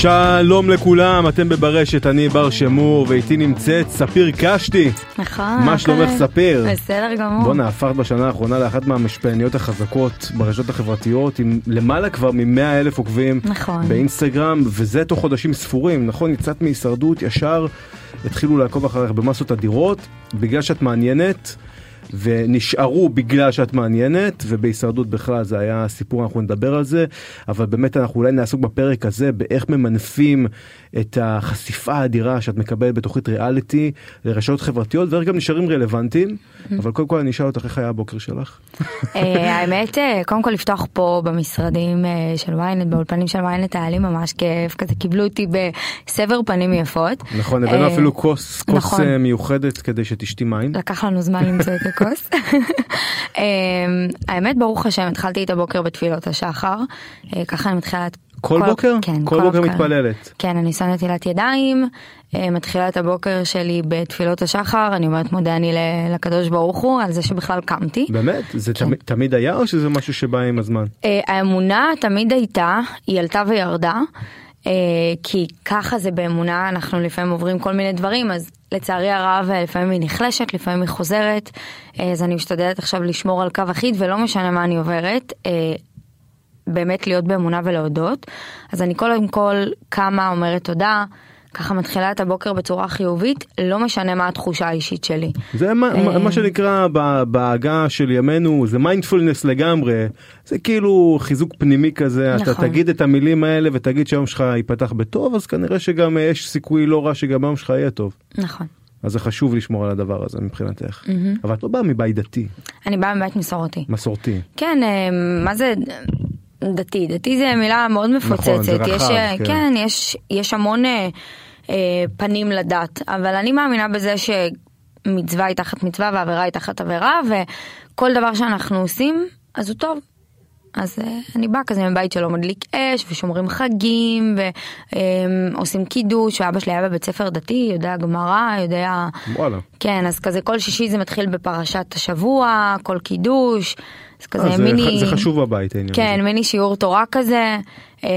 שלום לכולם, אתם בברשת, אני בר שמור, ואיתי נמצאת ספיר קשתי. נכון. מה שלומך ספיר? בסדר גמור. בואנה, הפכת בשנה האחרונה לאחת מהמשפיעניות החזקות ברשתות החברתיות, עם למעלה כבר מ-100 אלף עוקבים נכון. באינסטגרם, וזה תוך חודשים ספורים, נכון? יצאת מהישרדות, ישר התחילו לעקוב אחריך במסות אדירות, בגלל שאת מעניינת. ונשארו בגלל שאת מעניינת, ובהישרדות בכלל זה היה סיפור, אנחנו נדבר על זה, אבל באמת אנחנו אולי נעסוק בפרק הזה באיך ממנפים את החשיפה האדירה שאת מקבלת בתוכנית ריאליטי לרשתות חברתיות, ואיך גם נשארים רלוונטיים, אבל קודם כל אני אשאל אותך איך היה הבוקר שלך. אה, האמת, אה, קודם כל לפתוח פה במשרדים אה, של ynet, באולפנים של ynet היה לי ממש כיף, כזה קיבלו אותי בסבר פנים יפות. נכון, הבאנו אפילו כוס, כוס נכון. מיוחדת כדי שתשתי מים. לקח לנו זמן למצוא את הכוס. האמת, ברוך השם, התחלתי את הבוקר בתפילות השחר, ככה אני מתחילה את... כל בוקר? כן, כל בוקר מתפללת. כן, אני עושה נטילת ידיים, אה, מתחילה את הבוקר שלי בתפילות השחר, אני אומרת מודה אני לקדוש ברוך הוא על זה שבכלל קמתי. באמת? זה כן. תמיד, תמיד היה או שזה משהו שבא עם הזמן? אה, האמונה תמיד הייתה, היא עלתה וירדה, אה, כי ככה זה באמונה, אנחנו לפעמים עוברים כל מיני דברים, אז לצערי הרב לפעמים היא נחלשת, לפעמים היא חוזרת, אז אני משתדלת עכשיו לשמור על קו אחיד ולא משנה מה אני עוברת. אה, באמת להיות באמונה ולהודות. אז אני קודם כל קמה, אומרת תודה, ככה מתחילה את הבוקר בצורה חיובית, לא משנה מה התחושה האישית שלי. זה מה, אה. מה שנקרא ב- בעגה של ימינו זה מיינדפולנס לגמרי זה כאילו חיזוק פנימי כזה אתה נכון. תגיד את המילים האלה ותגיד שהיום שלך ייפתח בטוב אז כנראה שגם אה, יש סיכוי לא רע שגם היום שלך יהיה טוב נכון. אז זה חשוב לשמור על הדבר הזה מבחינתך אבל את לא באה מבית דתי אני באה מבית מסורתי. מסורתי כן, אה, מה זה דתי? דתי זה מילה מאוד מפוצצת. נכון, זה רחב, יש, אה, כן. כן, יש, יש המון אה, אה, פנים לדת, אבל אני מאמינה בזה שמצווה היא תחת מצווה ועבירה היא תחת עבירה, וכל דבר שאנחנו עושים, אז הוא טוב. אז אה, אני באה כזה מבית שלא מדליק אש ושומרים חגים ועושים קידוש ואבא שלי היה בבית ספר דתי יודע גמרא יודע וואלה כן אז כזה כל שישי זה מתחיל בפרשת השבוע כל קידוש אז כזה אה, זה, מיני זה חשוב בבית העניין כן הזה. מיני שיעור תורה כזה אמ,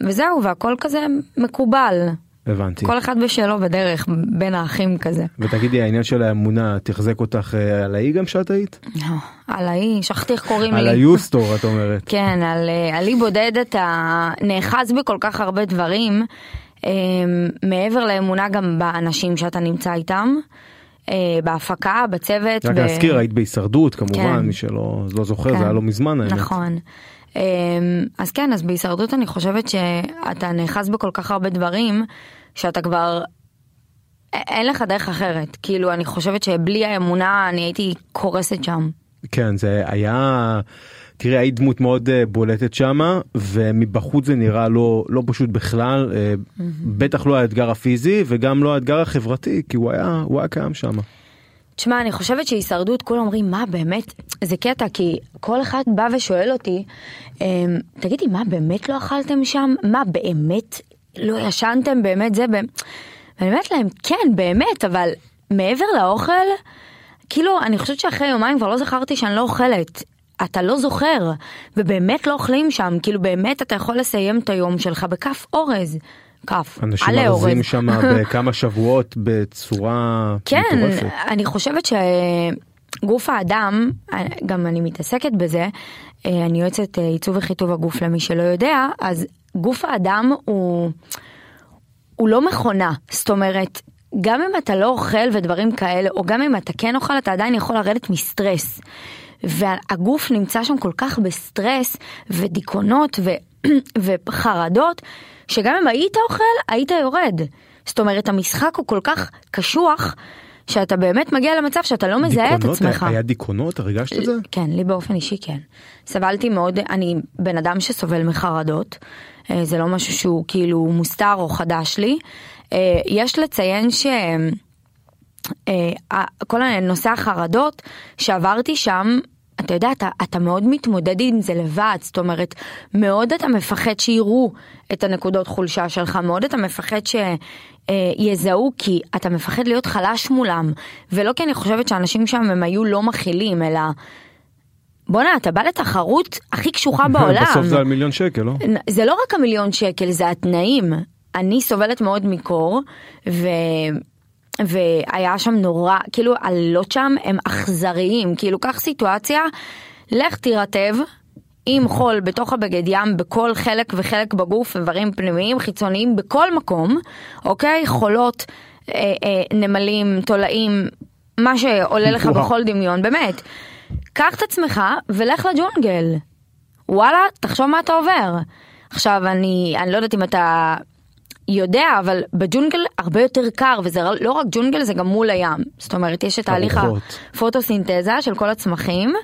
וזהו והכל כזה מקובל הבנתי כל אחד בשלו בדרך בין האחים כזה. ותגידי העניין של האמונה תחזק אותך אה, על האי גם שאת היית? לא, על האי שכחתי איך קוראים על לי. היוסטור את אומרת. כן, על, אה, על אי בודד אתה נאחז בכל כך הרבה דברים, אה, מעבר לאמונה גם באנשים שאתה נמצא איתם, בהפקה, בצוות. רק ב- להזכיר היית בהישרדות כמובן כן. מי שלא לא זוכר כן. זה היה לא מזמן האמת. נכון. אה, אז כן, אז בהישרדות אני חושבת שאתה נאחז בכל כך הרבה דברים, שאתה כבר... אין לך דרך אחרת. כאילו, אני חושבת שבלי האמונה אני הייתי קורסת שם. כן זה היה תראה היית דמות מאוד אה, בולטת שמה ומבחוץ זה נראה לא לא פשוט בכלל אה, בטח לא האתגר הפיזי וגם לא האתגר החברתי כי הוא היה הוא היה קיים שמה. תשמע, אני חושבת שהישרדות, כולם אומרים, מה באמת, זה קטע, כי כל אחד בא ושואל אותי, אמ, תגידי, מה באמת לא אכלתם שם? מה באמת לא ישנתם? באמת זה? ואני אומרת להם, כן, באמת, אבל מעבר לאוכל, כאילו, אני חושבת שאחרי יומיים כבר לא זכרתי שאני לא אוכלת. אתה לא זוכר, ובאמת לא אוכלים שם, כאילו באמת אתה יכול לסיים את היום שלך בכף אורז. כף, אנשים. ארזים שם בכמה שבועות בצורה כן, מטורפת. אני חושבת שגוף האדם, גם אני מתעסקת בזה, אני יועצת עיצוב וחיטוב הגוף למי שלא יודע, אז גוף האדם הוא, הוא לא מכונה, זאת אומרת, גם אם אתה לא אוכל ודברים כאלה, או גם אם אתה כן אוכל, אתה עדיין יכול לרדת מסטרס. והגוף נמצא שם כל כך בסטרס ודיכאונות ו... וחרדות, שגם אם היית אוכל, היית יורד. זאת אומרת, המשחק הוא כל כך קשוח, שאתה באמת מגיע למצב שאתה לא מזהה את? עצמך. היה דיכאונות? הרגשת את זה? כן, לי באופן אישי כן. סבלתי מאוד, אני בן אדם שסובל מחרדות, אה, זה לא משהו שהוא כאילו מוסתר או חדש לי. אה, יש לציין ש... אה, כל נושא החרדות שעברתי שם, אתה יודע, אתה, אתה מאוד מתמודד עם זה לבד, זאת אומרת, מאוד אתה מפחד שיראו את הנקודות חולשה שלך, מאוד אתה מפחד שיזהו, כי אתה מפחד להיות חלש מולם, ולא כי אני חושבת שאנשים שם הם היו לא מכילים, אלא... בואנה, אתה בא לתחרות הכי קשוחה בעולם. בסוף זה על מיליון שקל, לא? זה לא רק המיליון שקל, זה התנאים. אני סובלת מאוד מקור, ו... והיה שם נורא, כאילו הלילות שם הם אכזריים, כאילו קח סיטואציה, לך תירטב עם חול בתוך הבגד ים בכל חלק וחלק בגוף, איברים פנימיים, חיצוניים, בכל מקום, אוקיי? חולות, אה, אה, נמלים, תולעים, מה שעולה לך בכל דמיון, באמת. קח את עצמך ולך לג'ונגל. וואלה, תחשוב מה אתה עובר. עכשיו, אני, אני לא יודעת אם אתה יודע, אבל בג'ונגל הרבה יותר קר, וזה לא רק ג'ונגל, זה גם מול הים. זאת אומרת, יש את תהליך. הפוטוסינתזה של כל הצמחים,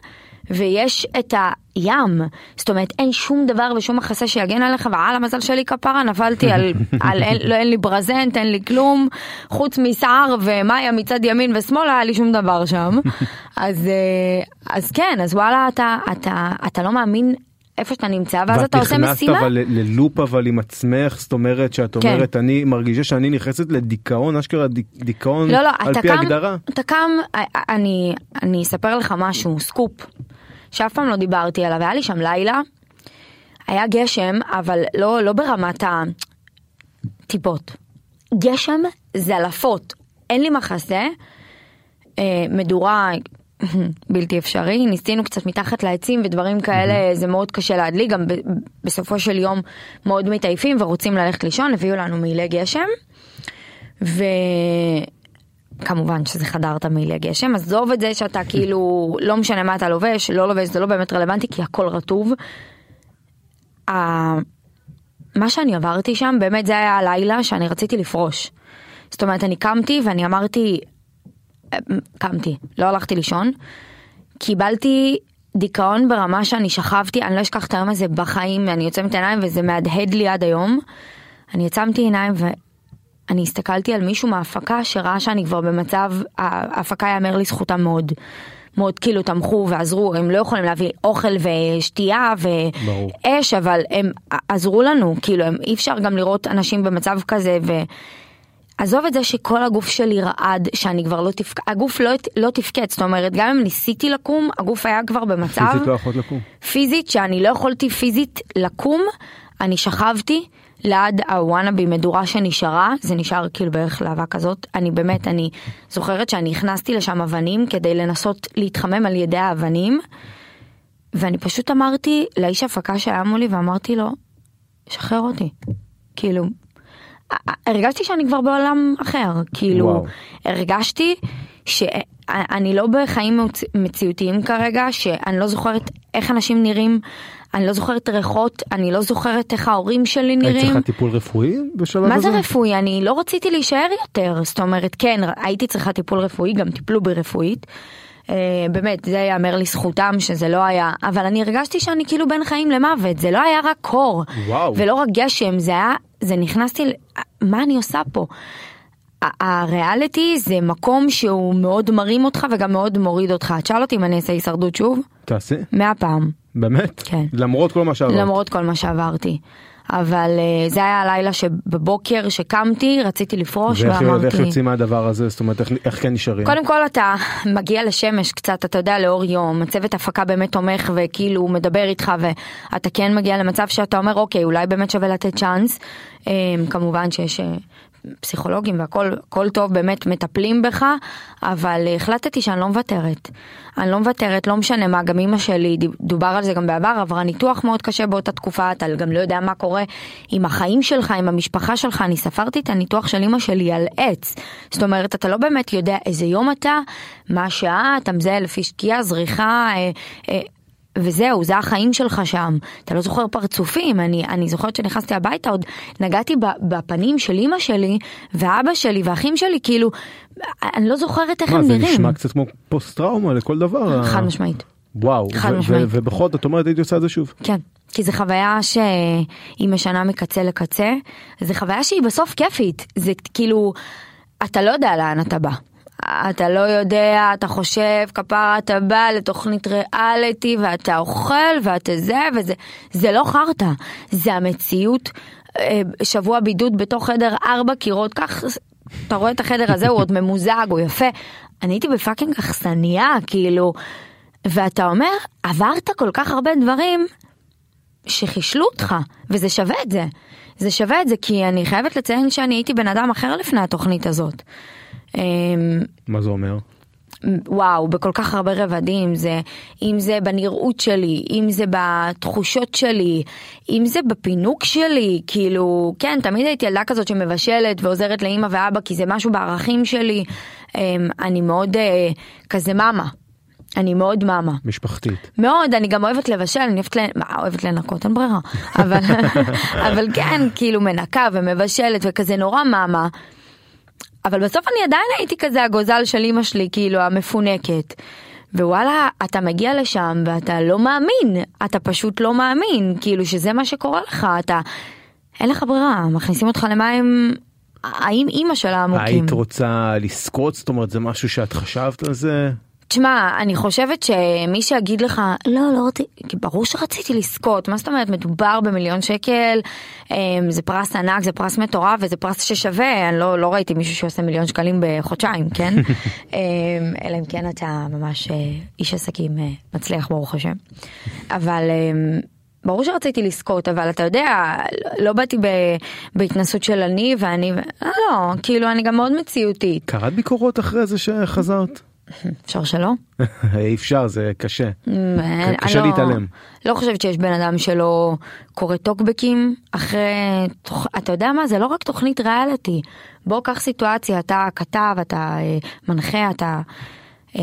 ויש את הים. זאת אומרת, אין שום דבר ושום מחסה שיגן עליך, ועל המזל שלי כפרה, נפלתי על, על אין, לא, אין לי ברזנט, אין לי כלום, חוץ משיער ומאיה מצד ימין ושמאל, היה לי שום דבר שם. אז, אה, אז כן, אז וואלה, אתה, אתה, אתה לא מאמין איפה שאתה נמצא ואז אתה עושה משימה. ואת נכנסת אבל ללופ אבל עם עצמך זאת אומרת שאת כן. אומרת אני מרגישה שאני נכנסת לדיכאון אשכרה דיכאון לא, לא, על פי קם, הגדרה. אתה קם, אני, אני אספר לך משהו, סקופ, שאף פעם לא דיברתי עליו, היה לי שם לילה, היה גשם, אבל לא, לא ברמת הטיפות. גשם זלפות, אין לי מחסה, אה, מדורה בלתי אפשרי, ניסינו קצת מתחת לעצים ודברים כאלה, זה מאוד קשה להדליק, גם בסופו של יום מאוד מתעייפים ורוצים ללכת לישון, הביאו לנו מעילי גשם. וכמובן שזה חדר תמהילי הגשם, עזוב את זה שאתה כאילו, לא משנה מה אתה לובש, לא לובש, זה לא באמת רלוונטי כי הכל רטוב. מה שאני עברתי שם, באמת זה היה הלילה שאני רציתי לפרוש. זאת אומרת, אני קמתי ואני אמרתי, קמתי, לא הלכתי לישון. קיבלתי דיכאון ברמה שאני שכבתי, אני לא אשכח את היום הזה בחיים, אני יוצאת עיניים וזה מהדהד לי עד היום. אני עצמתי עיניים ואני הסתכלתי על מישהו מההפקה שראה שאני כבר במצב, ההפקה יאמר לזכותם מאוד. מאוד כאילו תמכו ועזרו, הם לא יכולים להביא אוכל ושתייה. ואש, אבל הם עזרו לנו, כאילו הם, אי אפשר גם לראות אנשים במצב כזה ו... עזוב את זה שכל הגוף שלי רעד, שאני כבר לא תפקד, הגוף לא, לא תפקד, זאת אומרת, גם אם ניסיתי לקום, הגוף היה כבר במצב, פיזית לא יכולת לקום. פיזית, שאני לא יכולתי פיזית לקום, אני שכבתי ליד הוואנאבי מדורה שנשארה, זה נשאר כאילו בערך להבה כזאת, אני באמת, אני זוכרת שאני הכנסתי לשם אבנים כדי לנסות להתחמם על ידי האבנים, ואני פשוט אמרתי לאיש הפקה שהיה מולי ואמרתי לו, שחרר אותי, כאילו, הרגשתי שאני כבר בעולם אחר, כאילו, וואו. הרגשתי שאני לא בחיים מצ- מציאותיים כרגע, שאני לא זוכרת איך אנשים נראים, אני לא זוכרת ריחות, אני לא זוכרת איך ההורים שלי היית נראים. צריכה טיפול רפואי בשלב הזה? מה זה רפואי? אני לא רציתי להישאר יותר, זאת אומרת, כן, הייתי צריכה טיפול רפואי, גם טיפלו בי רפואית. אה, באמת, זה יאמר לזכותם שזה לא היה, אבל אני הרגשתי שאני כאילו בין חיים למוות, זה לא היה רק קור, וואו. ולא רק גשם, זה היה, זה נכנסתי, מה אני עושה פה? הריאליטי זה מקום שהוא מאוד מרים אותך וגם מאוד מוריד אותך. תשאל אותי אם אני אעשה הישרדות שוב? תעשי. מאה פעם. באמת? כן. למרות כל מה שעברת. למרות כל מה שעברתי. אבל אה, זה היה הלילה שבבוקר שקמתי, רציתי לפרוש ואיך ואמרתי... ואיך יוצאים מהדבר הזה? זאת אומרת, איך- איך כן נשארים? קודם כל אתה מגיע לשמש קצת, אתה יודע, לאור יום, הצוות הפקה באמת תומך וכאילו מדבר איתך ואתה כן מגיע למצב שאתה אומר אוקיי, אולי באמת שווה לתת צ'אנס. אה, כמובן שיש אה, פסיכולוגים והכל הכל טוב, באמת מטפלים בך, אבל אה, החלטתי שאני לא מוותרת. אני לא מוותרת, לא משנה מה, גם אימא שלי, דובר על זה גם בעבר, עברה ניתוח מאוד קשה באותה תקופה, אתה גם לא יודע מה קורה עם החיים שלך, עם המשפחה שלך, אני ספרתי את הניתוח של אימא שלי על עץ. זאת אומרת, אתה לא באמת יודע איזה יום אתה, מה השעה, אתה מזהה לפי שקיעה, זריחה, אה, אה, וזהו, זה החיים שלך שם. אתה לא זוכר פרצופים, אני, אני זוכרת שנכנסתי הביתה, עוד נגעתי בפנים של אימא שלי, ואבא שלי, ואחים שלי, כאילו, אני לא זוכרת איך מה, הם זה נראים. נשמע קצת כמו פוסט טראומה לכל דבר. חד משמעית. וואו, חד משמעית. ובכל זאת את אומרת הייתי עושה את זה שוב. כן, כי זו חוויה שהיא משנה מקצה לקצה, זו חוויה שהיא בסוף כיפית, זה כאילו, אתה לא יודע לאן אתה בא. אתה לא יודע, אתה חושב, כפרה אתה בא לתוכנית ריאליטי ואתה אוכל ואתה זה וזה, זה לא חרטא, זה המציאות. אה, שבוע בידוד בתוך חדר ארבע קירות, כך אתה רואה את החדר הזה, הוא עוד ממוזג, הוא יפה. אני הייתי בפאקינג אכסניה, כאילו, ואתה אומר, עברת כל כך הרבה דברים שחישלו אותך, וזה שווה את זה. זה שווה את זה, כי אני חייבת לציין שאני הייתי בן אדם אחר לפני התוכנית הזאת. אמ, מה זה אומר? וואו, בכל כך הרבה רבדים, זה, אם זה בנראות שלי, אם זה בתחושות שלי, אם זה בפינוק שלי, כאילו, כן, תמיד הייתי ילדה כזאת שמבשלת ועוזרת לאימא ואבא, כי זה משהו בערכים שלי. אמ, אני מאוד אה, כזה מאמה. אני מאוד מאמה. משפחתית. מאוד, אני גם אוהבת לבשל, אני אוהבת, לנ... מה, אוהבת לנקות, אין ברירה. אבל, אבל כן, כאילו מנקה ומבשלת וכזה נורא מאמה. אבל בסוף אני עדיין הייתי כזה הגוזל של אימא שלי, כאילו המפונקת. ווואלה, אתה מגיע לשם ואתה לא מאמין, אתה פשוט לא מאמין, כאילו שזה מה שקורה לך, אתה, אין לך ברירה, מכניסים אותך למים, האם אימא של העמוקים. היית רוצה לזכות? זאת אומרת זה משהו שאת חשבת על זה? תשמע, אני חושבת שמי שיגיד לך, לא, לא רציתי, כי ברור שרציתי לזכות, מה זאת אומרת, מדובר במיליון שקל, אמ, זה פרס ענק, זה פרס מטורף וזה פרס ששווה, אני לא, לא ראיתי מישהו שעושה מיליון שקלים בחודשיים, כן? אמ, אלא אם כן אתה ממש אה, איש עסקים אה, מצליח, ברוך השם. אבל... אמ, ברור שרציתי לזכות, אבל אתה יודע, לא באתי ב, בהתנסות של אני ואני. לא, לא, כאילו אני גם מאוד מציאותית, קראת ביקורות אחרי זה שחזרת? אפשר שלא? אי אפשר זה קשה. אני קשה לא- להתעלם. לא חושבת שיש בן אדם שלא קורא טוקבקים אחרי, אתה יודע מה, זה לא רק תוכנית ריאליטי. בוא קח סיטואציה, אתה כתב, אתה אה, מנחה, אתה... אה,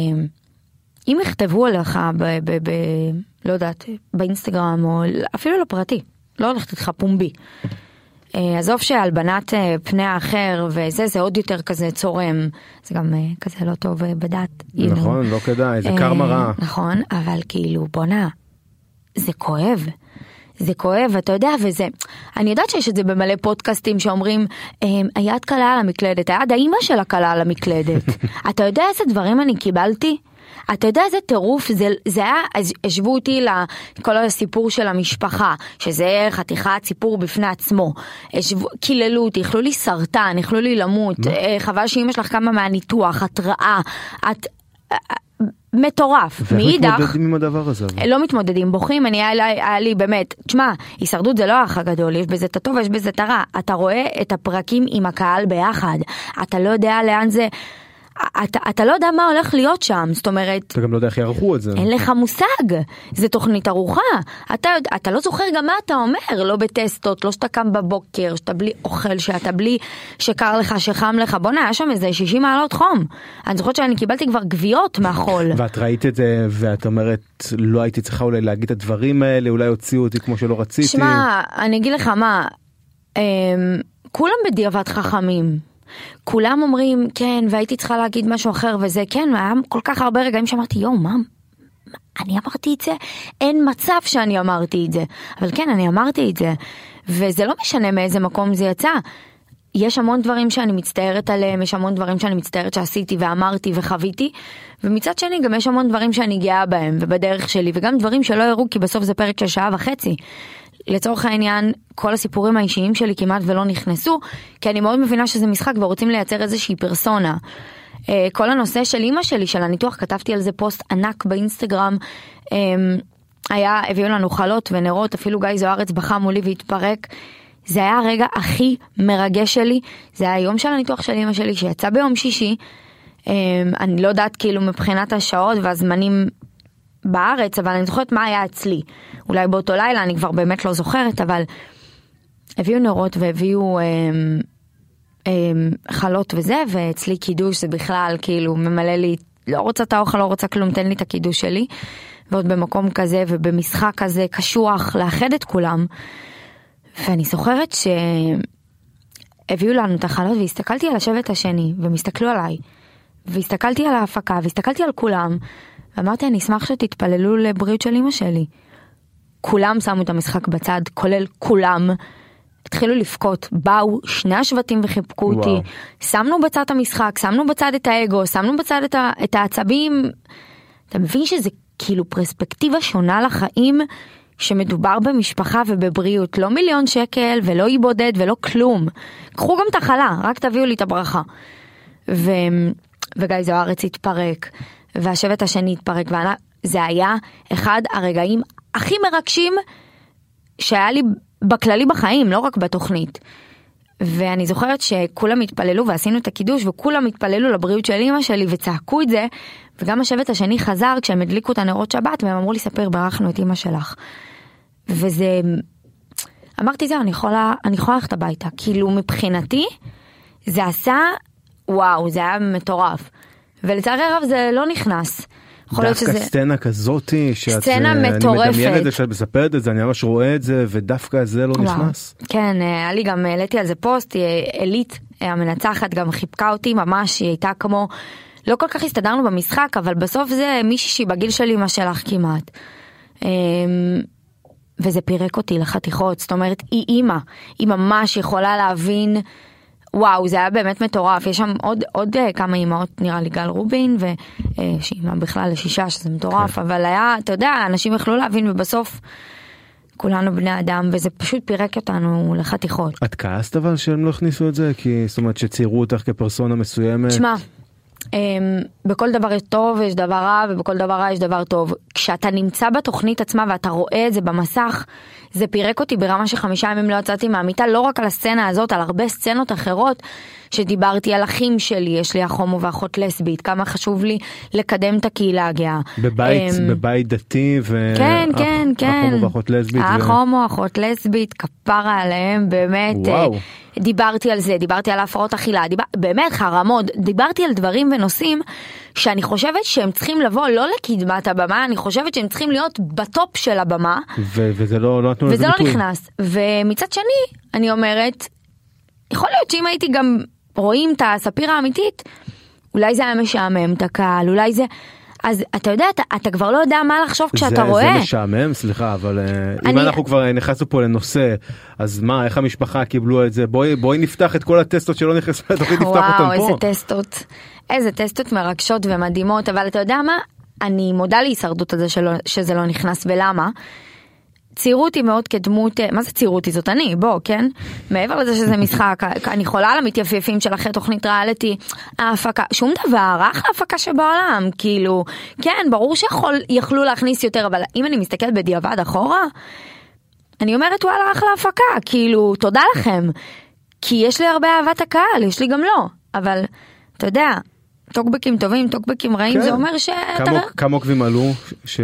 אם יכתבו עליך ב... ב, ב לא יודעת, באינסטגרם או אפילו לפרטי, לא הולכת איתך פומבי. אה, עזוב שהלבנת אה, פני האחר וזה, זה עוד יותר כזה צורם, זה גם אה, כזה לא טוב בדת. know. נכון לא כדאי זה קרמה רעה. נכון, אבל כאילו בואנה, זה כואב. זה כואב, אתה יודע, וזה, אני יודעת שיש את זה במלא פודקאסטים שאומרים, "אמ, היד קלה על המקלדת, היד האימא שלה קלה על המקלדת. אתה יודע איזה דברים אני קיבלתי? אתה יודע איזה טירוף זה, זה היה, אז השוו אותי לכל הסיפור של המשפחה, שזה חתיכת סיפור בפני עצמו. קיללו אותי, איחלו לי סרטן, איחלו לי למות, אה, חבל שאימא שלך קמה מהניתוח, התראה, את... אה, מטורף. ואיך מאידך, מתמודדים עם הדבר הזה? לא מתמודדים, בוכים, אני היה, לי- היה לי באמת, תשמע, הישרדות זה לא האח הגדול, יש בזה את הטוב ויש בזה את הרע. אתה רואה את הפרקים עם הקהל ביחד, אתה לא יודע לאן זה, אתה, אתה לא יודע מה הולך להיות שם, זאת אומרת, אתה גם לא יודע איך יערכו את זה. אין לך מושג, זה תוכנית ארוחה. אתה, אתה לא זוכר גם מה אתה אומר, לא בטסטות, לא שאתה קם בבוקר, שאתה בלי אוכל, שאתה בלי שקר לך, שחם לך. בואנה, היה שם איזה 60 מעלות חום. אני זוכרת שאני קיבלתי כבר גוויות מהחול. ואת ראית את זה ואת אומרת לא הייתי צריכה אולי להגיד את הדברים האלה אולי הוציאו אותי כמו שלא רציתי. שמע, אני אגיד לך מה, אמ, כולם בדיעבד חכמים. כולם אומרים, כן, והייתי צריכה להגיד משהו אחר וזה, כן, היה כל כך הרבה רגעים שאמרתי, יואו, מה, אני אמרתי את זה? אין מצב שאני אמרתי את זה. אבל כן, אני אמרתי את זה. וזה לא משנה מאיזה מקום זה יצא. יש המון דברים שאני מצטערת עליהם, יש המון דברים שאני מצטערת שעשיתי ואמרתי וחוויתי, ומצד שני גם יש המון דברים שאני גאה בהם ובדרך שלי, וגם דברים שלא הראו כי בסוף זה פרק של שעה וחצי. לצורך העניין, כל הסיפורים האישיים שלי כמעט ולא נכנסו, כי אני מאוד מבינה שזה משחק ורוצים לייצר איזושהי פרסונה. אה, כל הנושא של אימא שלי, של הניתוח, כתבתי על זה פוסט ענק באינסטגרם. אה, היה, הביאו לנו חלות ונרות, אפילו גיא זוארץ בכה מולי והתפרק. זה היה הרגע הכי מרגש שלי, זה היה היום של הניתוח של אימא שלי שיצא ביום שישי. אה, אני לא יודעת כאילו מבחינת השעות והזמנים בארץ, אבל אני זוכרת מה היה אצלי. אולי באותו לילה, אני כבר באמת לא זוכרת, אבל הביאו נרות והביאו אמ, אמ, חלות וזה, ואצלי קידוש זה בכלל כאילו ממלא לי לא רוצה את האוכל, לא רוצה כלום, תן לי את הקידוש שלי. ועוד במקום כזה ובמשחק כזה קשוח, לאחד את כולם. ואני זוכרת שהביאו לנו את החלות והסתכלתי על השבט השני, והם הסתכלו עליי. והסתכלתי על ההפקה, והסתכלתי על כולם, ואמרתי, אני אשמח שתתפללו לבריאות של אמא שלי. כולם שמו את המשחק בצד, כולל כולם. התחילו לבכות, באו שני השבטים וחיבקו וואו. אותי, שמנו בצד את המשחק, שמנו בצד את האגו, שמנו בצד את, ה, את העצבים. אתה מבין שזה כאילו פרספקטיבה שונה לחיים, שמדובר במשפחה ובבריאות, לא מיליון שקל ולא אי בודד ולא כלום. קחו גם את החלה, רק תביאו לי את הברכה. ו... וגיא זוארץ התפרק, והשבט השני התפרק, וזה היה אחד הרגעים הכי מרגשים שהיה לי בכללי בחיים, לא רק בתוכנית. ואני זוכרת שכולם התפללו ועשינו את הקידוש וכולם התפללו לבריאות של אמא שלי וצעקו את זה וגם השבט השני חזר כשהם הדליקו את הנרות שבת והם אמרו לי ספר ברכנו את אמא שלך. וזה אמרתי זהו אני יכולה אני יכולה ללכת הביתה כאילו מבחינתי זה עשה וואו זה היה מטורף ולצערי הרב זה לא נכנס. יכול להיות דווקא שזה סצנה כזאתי שאת סצנה אה, מטורפת. אני מדמיין את זה שאת מספרת את זה אני ממש רואה את זה ודווקא זה לא וואו. נכנס. כן, אה, היה לי גם, העליתי על זה פוסט, אה, עילית אה, המנצחת גם חיבקה אותי ממש, היא הייתה כמו, לא כל כך הסתדרנו במשחק, אבל בסוף זה מישהי שהיא בגיל של אמא שלך כמעט. אמ, וזה פירק אותי לחתיכות, זאת אומרת, היא אימא, היא ממש יכולה להבין, וואו, זה היה באמת מטורף, יש שם עוד, עוד אה, כמה אימהות, נראה לי גל רובין, ו- אה, בכלל לשישה, שזה מטורף, כן. אבל היה, אתה יודע, אנשים יכלו להבין, ובסוף כולנו בני אדם, וזה פשוט פירק אותנו לחתיכות. את כעסת אבל שהם לא הכניסו את זה כי זאת אומרת שציירו אותך כפרסונה מסוימת. תשמע, אמ, בכל דבר יש טוב ויש דבר רע ובכל דבר רע יש דבר טוב. כשאתה נמצא בתוכנית עצמה ואתה רואה את זה במסך, זה פירק אותי ברמה שחמישה ימים לא יצאתי מהמיטה, לא רק על הסצנה הזאת, על הרבה סצנות אחרות שדיברתי על אחים שלי, יש לי אח הומו ואחות לסבית, כמה חשוב לי לקדם את הקהילה הגאה. בבית אמ, בבית דתי ו... כן, אח- כן, אח כן. הומו ואחות לסבית. אח ו- הומו, אחות לסבית, כפרה עליהם, באמת. וואו. אה, דיברתי על זה, דיברתי על הפרעות אכילה, דיבר, באמת חרמות, דיברתי על דברים ונושאים שאני חושבת שהם צריכים לבוא לא לקדמת הבמה, אני חושבת שהם צריכים להיות בטופ של הבמה, ו- וזה לא לא נתנו לזה וזה לא. נכנס. ומצד שני, אני אומרת, יכול להיות שאם הייתי גם רואים את הספיר האמיתית, אולי זה היה משעמם את הקהל, אולי זה... אז אתה יודע, אתה, אתה כבר לא יודע מה לחשוב כשאתה זה, רואה. זה משעמם סליחה אבל אה, אם אני- אנחנו כבר נכנסנו פה לנושא אז מה איך המשפחה קיבלו את זה בואי בואי נפתח את כל הטסטות שלא נכנסו לתוכנית נפתח אותם וואו, איזה פה. טסטות, איזה טסטות מרגשות ומדהימות, אבל אתה יודע מה? אני מודה להישרדות על זה שלא, שזה לא נכנס, ולמה? ציירו אותי מאוד כדמות, אה, מה זה ציירו אותי? זאת אני, בוא, כן? מעבר לזה שזה משחק, אני חולה על המתייפייפים של אחרי תוכנית ריאליטי, ההפקה, שום דבר, אחלה הפקה שבעולם, כאילו, כן, ברור שיכלו להכניס יותר, אבל אם אני מסתכלת בדיעבד אחורה, אני אומרת וואלה אחלה הפקה, כאילו תודה לכם. כי יש לי הרבה אהבת הקהל, יש לי גם לא, אבל אתה יודע, טוקבקים טובים, טוקבקים רעים, כן. זה אומר שאתה... כמה- כמה עוקבים עלו שזה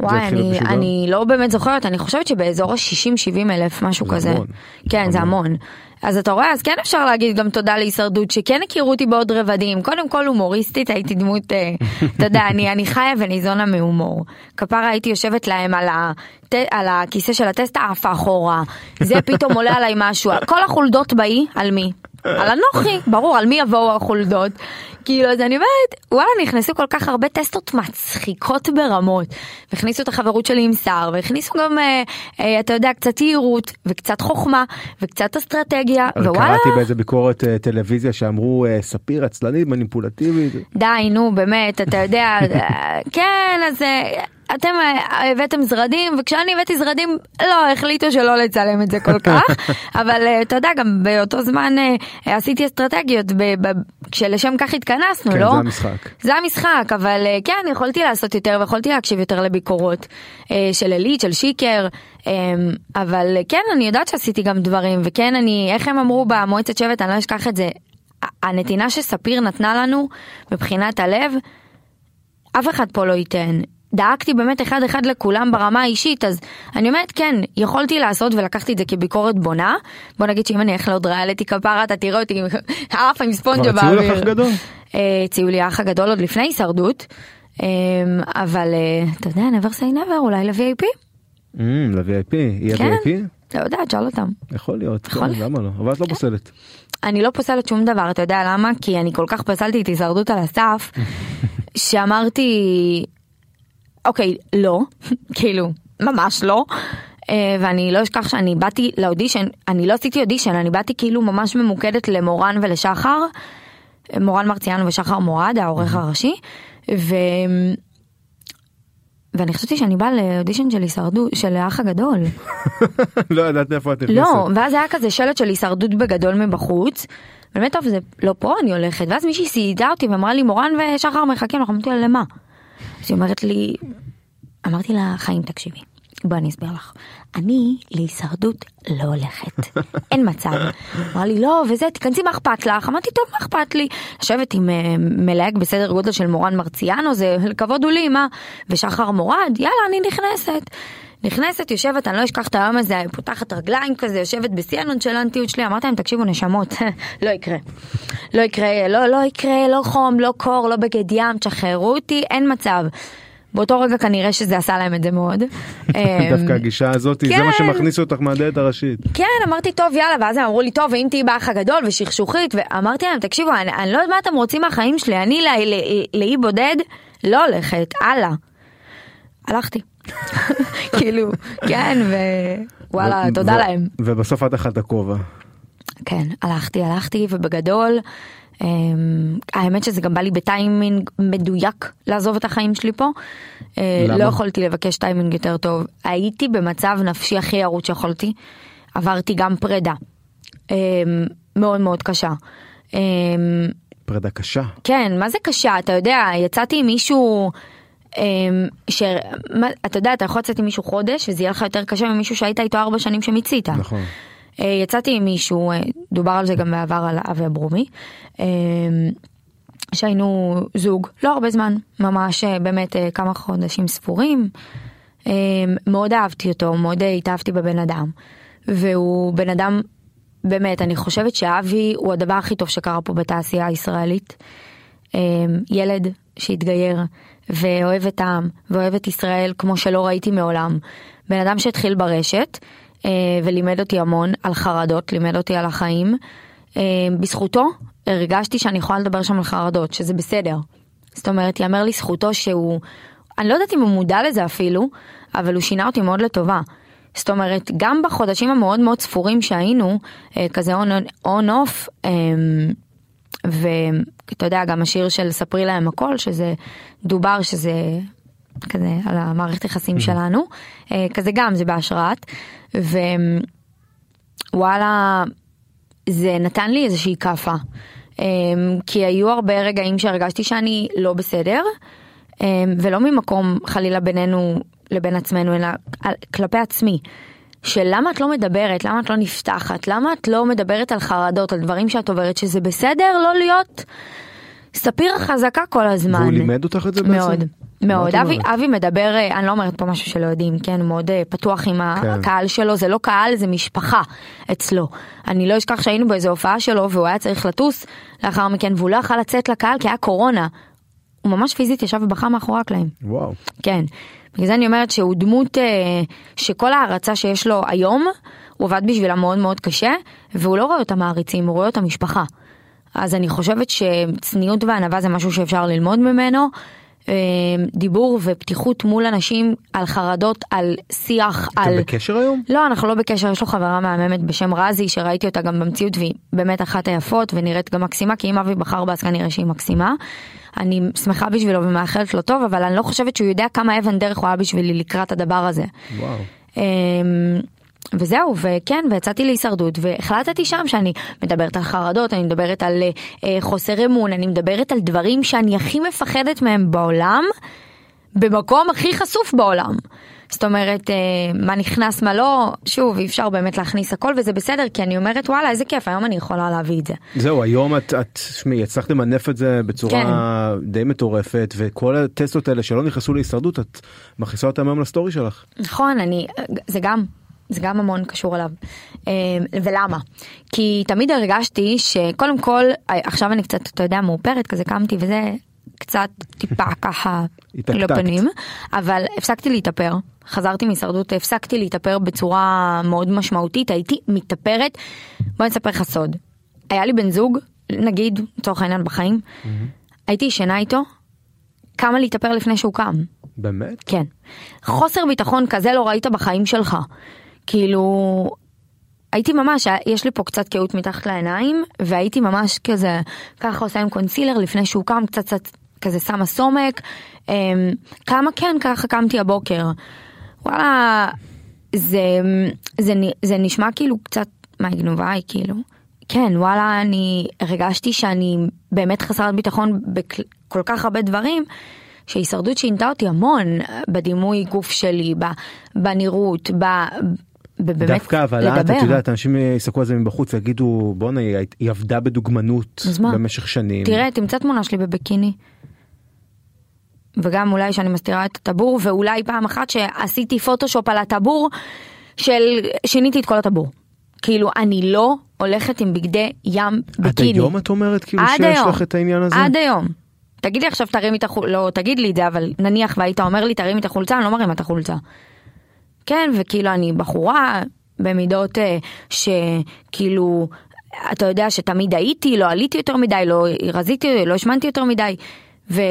וואי, התחיל להיות אני, משודר? אני לא באמת זוכרת, אני חושבת שבאזור ה-60-70 אלף, משהו זה כזה. המון. כן, זה המון. אז אתה רואה, אז כן אפשר להגיד גם תודה להישרדות, שכן הכירו אותי בעוד רבדים. קודם כל הומוריסטית, הייתי דמות, אה, אתה יודע, אני, אני חיה וניזונה מהומור. כפרה הייתי יושבת להם על, הת, על הכיסא של הטסטה, עפה אחורה. זה פתאום עולה עליי משהו. כל החולדות באי, על מי? על אנוכי, ברור, על מי יבואו החולדות. כאילו, אז אני אומרת, וואלה, נכנסו כל כך הרבה טסטות מצחיקות ברמות. והכניסו את החברות שלי עם סער, והכניסו גם, אה, אה, אתה יודע, קצת יהירות, וקצת חוכמה, וקצת אסטרטגיה, ווואלה, קראתי באיזה ביקורת אה, טלוויזיה שאמרו אה, ספיר עצלנית מניפולטיבית. די, נו, באמת, אתה יודע, אה, כן, אז אה, אתם אה, הבאתם זרדים, וכשאני הבאתי זרדים, לא, החליטו שלא לצלם את זה כל כך, אבל אה, אתה יודע, גם באותו זמן עשיתי אסטרטגיות, ב- ב- כשלשם כך התכנסנו, כן, לא? זה המשחק. זה המשחק, אבל אה, כן, יכולתי לעשות יותר ויכולתי להקשיב יותר לביקורות אה, של עלית, של שיקר, אה, אבל אה, כן, אני יודעת שעשיתי גם דברים, וכן, אני, איך הם אמרו במועצת שבט, אני לא אשכח את זה, הנתינה שספיר נתנה לנו מבחינת הלב, אף אחד פה לא ייתן. דאגתי באמת אחד אחד לכולם ברמה האישית, אז אני אומרת כן, יכולתי לעשות ולקחתי את זה כביקורת בונה. בוא נגיד שאם אני אלך לעוד ריאליטי כפרה, אתה תראה אותי עפה עם ספונג'ה כבר הציעו לך באוויר. אח גדול? אה, הציעו לי האח הגדול עוד לפני הישרדות, אה, אבל אה, אתה יודע, never say never, אולי ל-VIP? אמ, ל-VIP, יהיה כן. VIP? לא יודעת, שאל אותם. יכול להיות, יכול כן, להיות. למה לא? אבל את לא פוסלת. אני לא פוסלת שום דבר, אתה יודע למה? כי אני כל כך פסלתי את הישרדות על הסף, שאמרתי, אוקיי, לא, כאילו, ממש לא. אה, ואני לא אשכח שאני באתי לאודישן, אני לא עשיתי אודישן, אני באתי כאילו ממש ממוקדת למורן ולשחר, מורן מרציאנו ושחר מורד, העורך הראשי, ו... ואני חשבתי שאני באה לאודישן של הישרדות, של האח הגדול. לא ידעת איפה את נכנסת. לא, ואז היה כזה שלט של הישרדות בגדול מבחוץ. באמת טוב, זה לא פה אני הולכת, ואז מישהי סיידה אותי ואמרה לי מורן ושחר מחכים, אנחנו אמרתי לה למה? אז היא אומרת לי, אמרתי לה חיים תקשיבי, בואי אני אסביר לך, אני להישרדות לא הולכת, אין מצב. אמרה לי לא וזה, תיכנסי מה אכפת לך? אמרתי טוב מה אכפת לי? לשבת עם אה, מלהק בסדר גודל של מורן מרציאנו זה כבוד הוא לי מה? ושחר מורד יאללה אני נכנסת. נכנסת, יושבת, אני לא אשכח את היום הזה, פותחת רגליים כזה, יושבת בשיא הנונשלנטיות שלי, אמרתי להם, תקשיבו נשמות, לא יקרה. לא יקרה, לא, לא יקרה, לא חום, לא קור, לא בגד ים, תשחררו אותי, אין מצב. באותו רגע כנראה שזה עשה להם את זה מאוד. דווקא הגישה הזאת, זה מה כן. שמכניס אותך מהדלת הראשית. כן, אמרתי טוב יאללה, ואז הם אמרו לי טוב, ואם תהיי באח הגדול ושכשוכית, ואמרתי להם, תקשיבו, אני, אני לא יודעת מה אתם רוצים מהחיים שלי, אני לא- לא- לאי בודד לא הולכת, הלאה. הלכתי. כאילו, כן, ווואלה, תודה להם. ובסוף את אחת הכובע. כן, הלכתי, הלכתי, ובגדול, אמ, האמת שזה גם בא לי בטיימינג מדויק לעזוב את החיים שלי פה. אה? לא יכולתי לבקש טיימינג יותר טוב. הייתי במצב נפשי הכי ירוץ שיכולתי. עברתי גם פרידה. אמ, מאוד מאוד קשה. אמ, פרידה קשה. כן, מה זה קשה? אתה יודע, יצאתי עם מישהו... אמ, ש... מה, אתה יודע, אתה יכול לצאת עם מישהו חודש וזה יהיה לך יותר קשה ממישהו שהיית איתו ארבע שנים שמיצית. נכון. אה, יצאתי עם מישהו, אה, דובר על זה גם בעבר על אבי אברומי, אה, שהיינו זוג, לא הרבה זמן, ממש אה, באמת כמה חודשים ספורים. אה, מאוד אהבתי אותו, מאוד אה, התאהבתי בבן אדם. והוא בן אדם, באמת, אני חושבת שאבי הוא הדבר הכי טוב שקרה פה בתעשייה הישראלית. ילד שהתגייר ואוהב את העם ואוהב את ישראל כמו שלא ראיתי מעולם. בן אדם שהתחיל ברשת אה, ולימד אותי המון על חרדות, לימד אותי על החיים. אה, בזכותו הרגשתי שאני יכולה לדבר שם על חרדות, שזה בסדר. זאת אומרת, יאמר לזכותו שהוא, אני לא יודעת אם הוא מודע לזה אפילו, אבל הוא שינה אותי מאוד לטובה. זאת אומרת, גם בחודשים המאוד מאוד ספורים שהיינו, אה, כזה און אוף, ואתה יודע, גם השיר של ספרי להם הכל, שזה דובר שזה כזה על המערכת יחסים שלנו, אה, כזה גם, זה בהשראת, ווואלה, זה נתן לי איזושהי כאפה. כי היו הרבה רגעים שהרגשתי שאני לא בסדר, ולא ממקום חלילה בינינו לבין עצמנו, אלא כלפי עצמי. של למה את לא מדברת, למה את לא נפתחת, למה את לא מדברת על חרדות, על דברים שאת עוברת, שזה בסדר לא להיות ספיר חזקה כל הזמן. והוא לימד אותך את זה בעצם? מאוד, מאוד. אבי? אבי מדבר, אה, אני לא אומרת פה משהו שלא יודעים, כן, מאוד אה, פתוח עם כן. הקהל שלו, זה לא קהל, זה משפחה אצלו. אני לא אשכח שהיינו באיזו הופעה שלו והוא היה צריך לטוס לאחר מכן והוא לא יכל לצאת לקהל כי היה קורונה. הוא ממש פיזית ישב ובכה מאחורי הקלעים. וואו. כן. בגלל זה אני אומרת שהוא דמות אה, שכל ההערצה שיש לו היום, הוא עבד בשבילה מאוד מאוד קשה, והוא לא רואה אותה מעריצים, הוא רואה אותה משפחה. אז אני חושבת שצניעות וענווה זה משהו שאפשר ללמוד ממנו. אה, דיבור ופתיחות מול אנשים על חרדות, על שיח, אתם על... בקשר היום? לא, אנחנו לא בקשר, יש לו חברה מהממת בשם רזי, שראיתי אותה גם במציאות והיא באמת אחת היפות ונראית גם מקסימה, כי אם אבי בחר בה אז כנראה שהיא מקסימה. אני שמחה בשבילו ומאחלת לו טוב, אבל אני לא חושבת שהוא יודע כמה אבן דרך הוא היה בשבילי לקראת הדבר הזה. וואו. אמ, וזהו, וכן, ויצאתי להישרדות, והחלטתי שם שאני מדברת על חרדות, אני מדברת על אה, חוסר אמון, אני מדברת על דברים שאני הכי מפחדת מהם בעולם, במקום הכי חשוף בעולם. זאת אומרת, אה, מה נכנס, מה לא, שוב, אי אפשר באמת להכניס הכל וזה בסדר, כי אני אומרת, וואלה, איזה כיף, היום אני יכולה להביא את זה. זהו, היום את, את, שמי, הצלחת למנף את זה בצורה כן. די מטורפת, וכל הטסטות האלה שלא נכנסו להישרדות, את מכניסה אותם היום לסטורי שלך. נכון, אני, זה גם, זה גם המון קשור אליו. אה, ולמה? כי תמיד הרגשתי שקודם כל, עכשיו אני קצת, אתה יודע, מאופרת, כזה קמתי וזה, קצת טיפה ככה לפנים, אבל הפסקתי להתאפר, חזרתי מהישרדות, הפסקתי להתאפר בצורה מאוד משמעותית, הייתי מתאפרת, בוא נספר לך סוד. היה לי בן זוג, נגיד, לצורך העניין בחיים, mm-hmm. הייתי ישנה איתו, כמה להתאפר לפני שהוא קם. באמת? כן. חוסר ביטחון כזה לא ראית בחיים שלך. כאילו, הייתי ממש, יש לי פה קצת קהות מתחת לעיניים, והייתי ממש כזה, ככה עושה עם קונסילר לפני שהוא קם, קצת קצת כזה שמה סומק. אמ, כמה כן, ככה קמתי הבוקר. וואלה, זה, זה, זה נשמע כאילו קצת, מה היא גנובה היא כאילו. כן, וואלה, אני הרגשתי שאני באמת חסרת ביטחון בכל כך הרבה דברים, שהישרדות שינתה אותי המון בדימוי גוף שלי, בנראות, ב... ובאמת דווקא אבל את, את יודעת, אנשים יסתכלו על זה מבחוץ ויגידו בואנה היא עבדה בדוגמנות במשך שנים. תראה, תמצא תמונה שלי בביקיני. וגם אולי שאני מסתירה את הטבור, ואולי פעם אחת שעשיתי פוטושופ על הטבור, של שיניתי את כל הטבור. כאילו, אני לא הולכת עם בגדי ים ביקיני. עד היום את אומרת כאילו שיש היום, לך את העניין הזה? עד היום. תגיד לי עכשיו תרים את החולצה, לא תגיד לי את זה, אבל נניח והיית אומר לי תרים את החולצה, אני לא מרים את החולצה. כן, וכאילו אני בחורה במידות אה, שכאילו, אתה יודע שתמיד הייתי, לא עליתי יותר מדי, לא רזיתי, לא השמנתי יותר מדי. ו...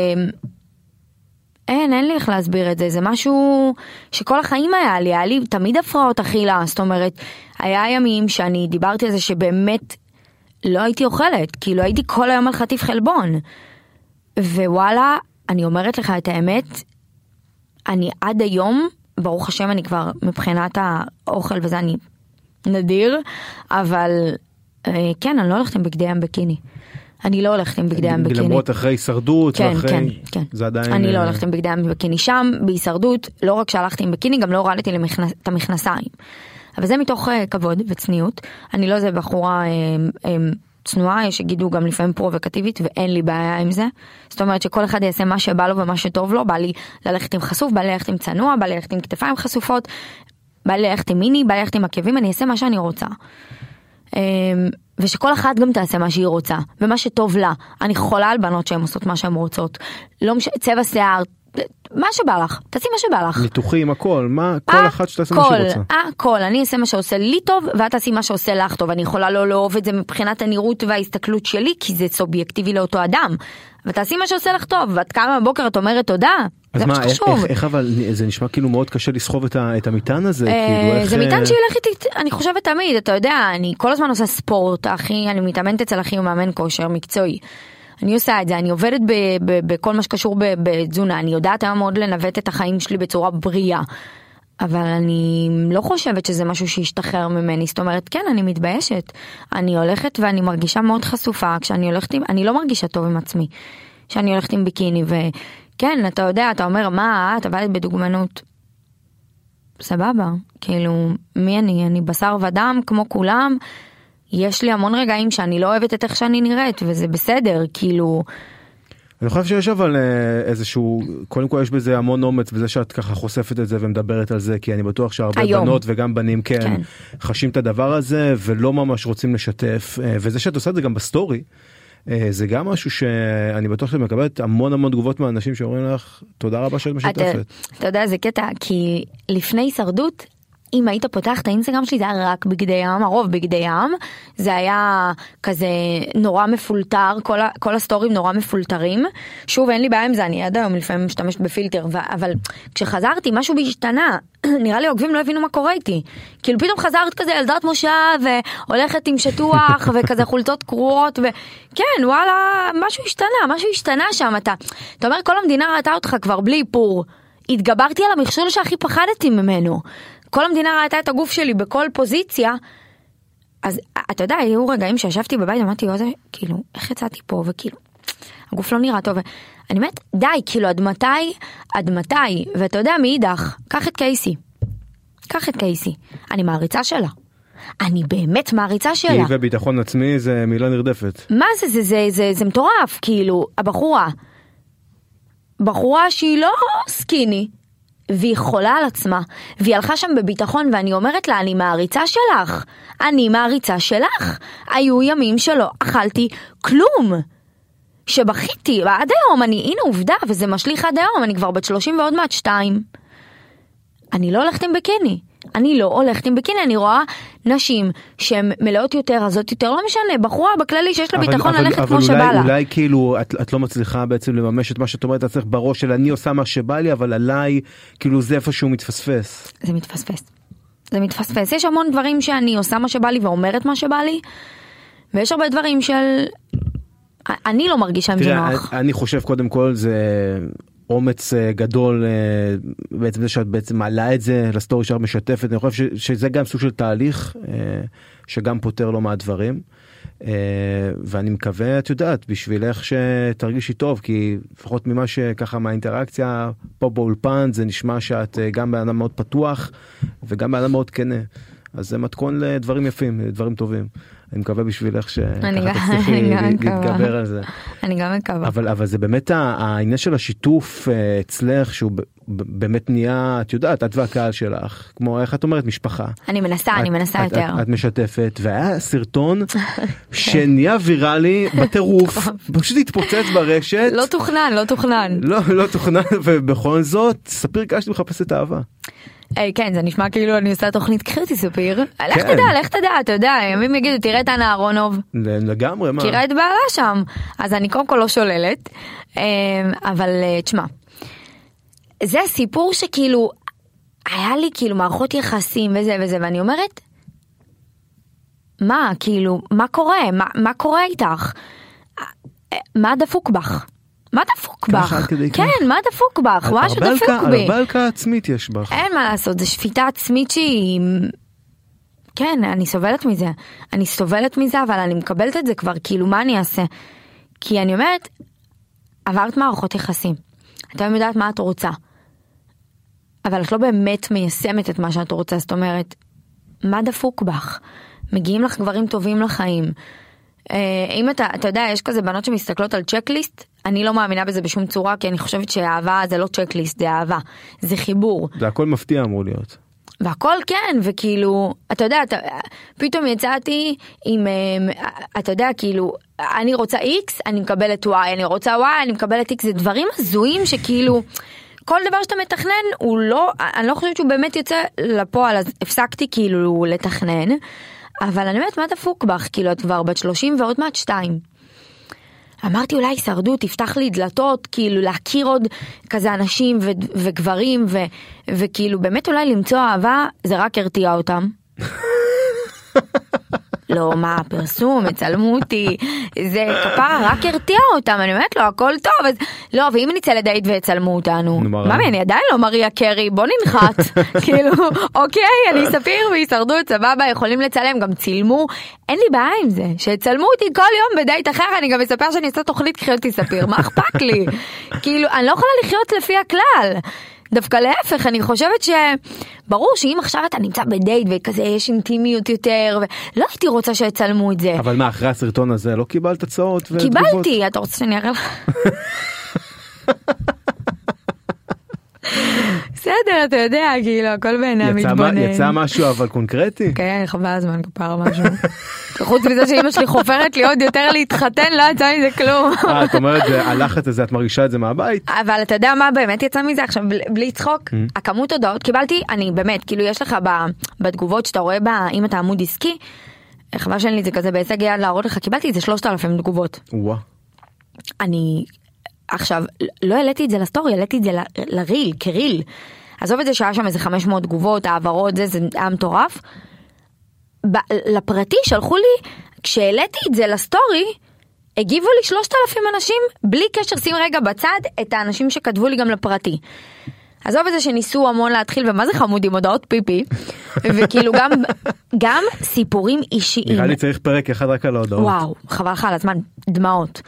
אין, אין לי איך להסביר את זה, זה משהו שכל החיים היה לי, היה לי תמיד הפרעות אכילה, זאת אומרת, היה ימים שאני דיברתי על זה שבאמת לא הייתי אוכלת, כאילו הייתי כל היום על חטיף חלבון. ווואלה, אני אומרת לך את האמת, אני עד היום, ברוך השם אני כבר מבחינת האוכל וזה אני נדיר, אבל אה, כן, אני לא הולכת עם בגדי ים בקיני. אני לא הולכת עם בגדי ים בקיני. למרות אחרי הישרדות כן, ואחרי... כן, כן. זה עדיין... אני לא אה, הולכת עם בגדי ים בקיני שם, בהישרדות, לא רק שהלכתי עם בקיני, גם לא הורדתי למכנס, את המכנסיים. אבל זה מתוך uh, כבוד וצניעות. אני לא איזה בחורה uh, צנועה, יש שיגידו גם לפעמים פרובוקטיבית, ואין לי בעיה עם זה. זאת אומרת שכל אחד יעשה מה שבא לו ומה שטוב לו, בא לי ללכת עם חשוף, בא לי ללכת עם צנוע, בא לי ללכת עם כתפיים חשופות, בא לי ללכת עם מיני, בא לי ללכת עם עקבים, אני אעשה מה שאני רוצה. ושכל אחת גם תעשה מה שהיא רוצה, ומה שטוב לה. אני חולה על בנות שהן עושות מה שהן רוצות. לא משנה, צבע שיער, מה שבא לך, תעשי מה שבא לך. ניתוחים, הכל, מה, כל אחת שתעשה מה שהיא רוצה. הכל, אני אעשה מה שעושה לי טוב, ואת תעשי מה שעושה לך טוב. אני יכולה לא לאהוב את זה מבחינת הנראות וההסתכלות שלי, כי זה סובייקטיבי לאותו אדם. ותעשי מה שעושה לך טוב, ואת קמה בבוקר את אומרת תודה, אז מה, איך, איך, איך אבל זה נשמע כאילו מאוד קשה לסחוב את, ה, את המטען הזה, אה, כאילו איך... זה מטען שילך איתי, אני חושבת תמיד, אתה יודע, אני כל הזמן עושה ספורט, אחי, אני מתאמנת אצל אחי, הוא מאמן כושר מקצועי. אני עושה את זה, אני עובדת ב, ב, בכל מה שקשור בתזונה, אני יודעת היום מאוד לנווט את החיים שלי בצורה בריאה. אבל אני לא חושבת שזה משהו שישתחרר ממני, זאת אומרת, כן, אני מתביישת. אני הולכת ואני מרגישה מאוד חשופה, כשאני הולכת עם, אני לא מרגישה טוב עם עצמי. כשאני הולכת עם ביקיני, וכן, אתה יודע, אתה אומר, מה, את עבדת בדוגמנות. סבבה, כאילו, מי אני? אני בשר ודם כמו כולם, יש לי המון רגעים שאני לא אוהבת את איך שאני נראית, וזה בסדר, כאילו... אני חושב שיש אבל אה, איזשהו קודם כל יש בזה המון אומץ בזה שאת ככה חושפת את זה ומדברת על זה כי אני בטוח שהרבה היום. בנות וגם בנים כן, כן חשים את הדבר הזה ולא ממש רוצים לשתף אה, וזה שאת עושה את זה גם בסטורי. אה, זה גם משהו שאני בטוח שאת מקבלת המון המון תגובות מהאנשים שאומרים לך תודה רבה שאת משתפת. אתה, אתה יודע זה קטע כי לפני הישרדות אם היית פותח את האינסטגרם שלי זה היה רק בגדי ים, הרוב בגדי ים, זה היה כזה נורא מפולטר, כל, ה, כל הסטורים נורא מפולטרים. שוב אין לי בעיה עם זה, אני עד היום לפעמים משתמשת בפילטר, ו, אבל כשחזרתי משהו בהשתנה, נראה לי עוקבים לא הבינו מה קורה איתי. כאילו פתאום חזרת כזה ילדת מושב והולכת עם שטוח וכזה חולצות קרועות וכן וואלה משהו השתנה, משהו השתנה שם אתה, אתה אומר כל המדינה ראתה אותך כבר בלי איפור. התגברתי על המכשול שהכי פחדתי ממנו. כל המדינה ראתה את הגוף שלי בכל פוזיציה. אז אתה יודע, היו רגעים שישבתי בבית ואמרתי, יוזה, כאילו, איך יצאתי פה, וכאילו, הגוף לא נראה טוב. אני אומרת, די, כאילו עד מתי, עד מתי, ואתה יודע מאידך, קח את קייסי. קח את קייסי. אני מעריצה שלה. אני באמת מעריצה שלה. היא וביטחון עצמי זה מילה נרדפת. מה זה, זה, זה, זה, זה מטורף, כאילו, הבחורה. בחורה שהיא לא סקיני, והיא חולה על עצמה, והיא הלכה שם בביטחון, ואני אומרת לה, אני מעריצה שלך. אני מעריצה שלך. היו ימים שלא אכלתי כלום. שבכיתי, ועד היום, אני, הנה עובדה, וזה משליך עד היום, אני כבר בת 30 ועוד מעט שתיים. אני לא הולכת עם בקיני. אני לא הולכת עם בקיני, אני רואה נשים שהן מלאות יותר, רזות יותר, לא משנה, בחורה בכללי שיש לה ביטחון אבל, ללכת אבל כמו שבא אולי, לה. אולי כאילו את, את לא מצליחה בעצם לממש את מה שאת אומרת לעצמך בראש של אני עושה מה שבא לי אבל עליי כאילו זה איפשהו מתפספס. זה מתפספס. זה מתפספס. יש המון דברים שאני עושה מה שבא לי ואומרת מה שבא לי, ויש הרבה דברים של... אני לא מרגישה עם זה נוח. אני חושב קודם כל זה אומץ אה, גדול אה, בעצם זה שאת בעצם מעלה את זה לסטורי שאת משתפת אני חושב שזה גם סוג של תהליך אה, שגם פותר לא מעט דברים. ואני מקווה את יודעת בשבילך שתרגישי טוב כי לפחות ממה שככה מהאינטראקציה פה באולפן זה נשמע שאת גם בן אדם מאוד פתוח וגם בן אדם מאוד כנה. אז זה מתכון לדברים יפים דברים טובים. אני מקווה בשבילך אני שככה תצליחי אני. להתגבר על זה. אני גם מקווה. אבל אבל זה באמת העניין של השיתוף אה, אצלך שהוא באמת נהיה את יודעת את והקהל שלך כמו איך את אומרת משפחה. אני מנסה, אני את- מנסה את- יותר. את, את משתפת והיה סרטון שנהיה ויראלי בטירוף פשוט התפוצץ ברשת. לא תוכנן, לא תוכנן. לא לא תוכנן ובכל זאת ספיר קשתי מחפשת אהבה. אה, כן, זה נשמע כאילו אני עושה תוכנית קחי אותי ספיר. לך כן. תדע, לך תדע, אתה יודע, ימים יגידו, תראה את אנה אהרונוב. לגמרי מה. תראה את בעלה שם. אז אני קודם כל לא שוללת, אה, אבל אה, תשמע, זה סיפור שכאילו, היה לי כאילו מערכות יחסים וזה וזה, ואני אומרת, מה, כאילו, מה קורה? מה, מה קורה איתך? מה דפוק בך? מה דפוק בך? כן, מה דפוק בך? משהו הרבה דפוק הלקאה- בי. הרבה הלקאה עצמית יש בך. אין מה לעשות, זו שפיטה עצמית שהיא... כן, אני סובלת מזה. אני סובלת מזה, אבל אני מקבלת את זה כבר, כאילו, מה אני אעשה? כי אני אומרת, עברת מערכות יחסים. את היום יודעת מה את רוצה. אבל את לא באמת מיישמת את מה שאת רוצה, זאת אומרת, מה דפוק בך? מגיעים לך גברים טובים לחיים. אה, אם אתה, אתה יודע, יש כזה בנות שמסתכלות על צ'קליסט, אני לא מאמינה בזה בשום צורה, כי אני חושבת שאהבה זה לא צ'קליסט, זה אהבה, זה חיבור. זה הכל מפתיע אמור להיות. והכל כן, וכאילו, אתה יודע, אתה, פתאום יצאתי עם, אה, אתה יודע, כאילו, אני רוצה X, אני מקבלת Y, אני רוצה Y, אני מקבלת X, זה דברים הזויים שכאילו, כל דבר שאתה מתכנן הוא לא, אני לא חושבת שהוא באמת יוצא לפועל, אז הפסקתי כאילו לתכנן, אבל אני אומרת, מה דפוק בך? כאילו, את כבר בת 30 ועוד מעט 2. אמרתי אולי הישרדות תפתח לי דלתות כאילו להכיר עוד כזה אנשים ו- וגברים ו- וכאילו באמת אולי למצוא אהבה זה רק הרתיע אותם. לא מה פרסום יצלמו אותי זה כפרה רק הרתיע אותם אני אומרת לו הכל טוב אז לא ואם נצא לדייט ויצלמו אותנו? ממי אני עדיין לא מריה קרי בוא ננחת כאילו אוקיי אני ספיר והישרדות סבבה יכולים לצלם גם צילמו אין לי בעיה עם זה שיצלמו אותי כל יום בדייט אחר אני גם אספר שאני עושה תוכנית קחי אותי ספיר מה אכפת לי כאילו אני לא יכולה לחיות לפי הכלל. דווקא להפך אני חושבת שברור שאם עכשיו אתה נמצא בדייט וכזה יש אינטימיות יותר ולא הייתי רוצה שיצלמו את זה. אבל מה אחרי הסרטון הזה לא קיבלת הצעות ותגובות? קיבלתי אתה רוצה שאני אראה לך? בסדר אתה יודע כאילו הכל בעיני המתבונן. יצא משהו אבל קונקרטי? כן חבל הזמן כפר משהו. חוץ מזה שאימא שלי חופרת לי עוד יותר להתחתן לא יצא מזה כלום. אה, את אומרת הלחץ הזה את מרגישה את זה מהבית? אבל אתה יודע מה באמת יצא מזה עכשיו בלי- צחוק הכמות הודעות קיבלתי אני באמת כאילו יש לך בתגובות שאתה רואה בה אם אתה עמוד עסקי. חבל שאין לי את זה כזה בהישג יד להראות לך קיבלתי איזה 3,000 תגובות. אני עכשיו לא העליתי את זה לסטורי העליתי את זה ל- לריל כריל. עזוב את זה שהיה שם איזה 500 תגובות העברות זה זה היה מטורף. ב- לפרטי שלחו לי כשהעליתי את זה לסטורי הגיבו לי 3,000 אנשים בלי קשר שים רגע בצד את האנשים שכתבו לי גם לפרטי. עזוב את זה שניסו המון להתחיל ומה זה חמוד עם הודעות פיפי וכאילו גם גם סיפורים אישיים נראה לי צריך פרק אחד רק על ההודעות. וואו חבל לך על הזמן דמעות.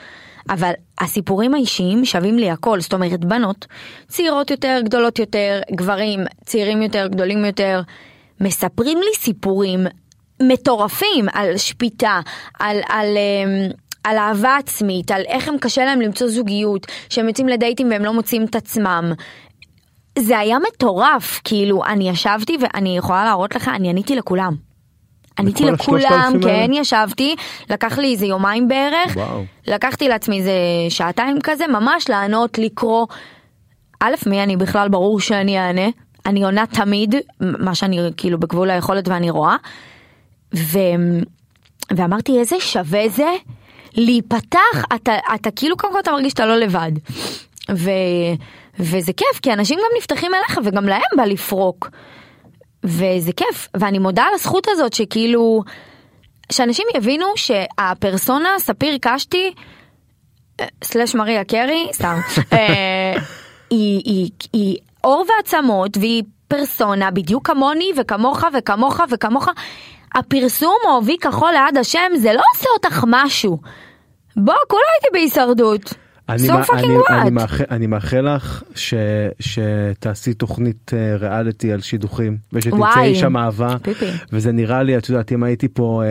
אבל הסיפורים האישיים שווים לי הכל, זאת אומרת בנות צעירות יותר, גדולות יותר, גברים צעירים יותר, גדולים יותר, מספרים לי סיפורים מטורפים על שפיטה, על, על, אמ, על אהבה עצמית, על איך הם קשה להם למצוא זוגיות, שהם יוצאים לדייטים והם לא מוצאים את עצמם. זה היה מטורף, כאילו, אני ישבתי ואני יכולה להראות לך, אני עניתי לכולם. עניתי לכולם, ה-3,000 האלה? כן, ישבתי, לקח לי איזה יומיים בערך, וואו. לקחתי לעצמי איזה שעתיים כזה, ממש לענות, לקרוא. א', מי אני בכלל, ברור שאני אענה. אני עונה תמיד, מה שאני כאילו בגבול היכולת ואני רואה. ו... ואמרתי איזה שווה זה להיפתח, אתה, אתה כאילו קודם כל אתה מרגיש שאתה לא לבד. ו... וזה כיף, כי אנשים גם נפתחים אליך וגם להם בא לפרוק. וזה כיף, ואני מודה על הזכות הזאת שכאילו, שאנשים יבינו שהפרסונה ספיר קשתי, אה, סלש מריה קרי, סתם, אה, היא, היא, היא עור ועצמות והיא פרסונה בדיוק כמוני וכמוך וכמוך וכמוך. הפרסום או וי כחול ליד השם זה לא עושה אותך משהו. בוא, כולה הייתי בהישרדות. אני, So fucking אני? אני, מאחל, אני מאחל לך ש, שתעשי תוכנית אה, ריאליטי על שידוכים ושתמצאי. שם אהבה פיפי. וזה נראה לי את יודעת אם הייתי פה אה,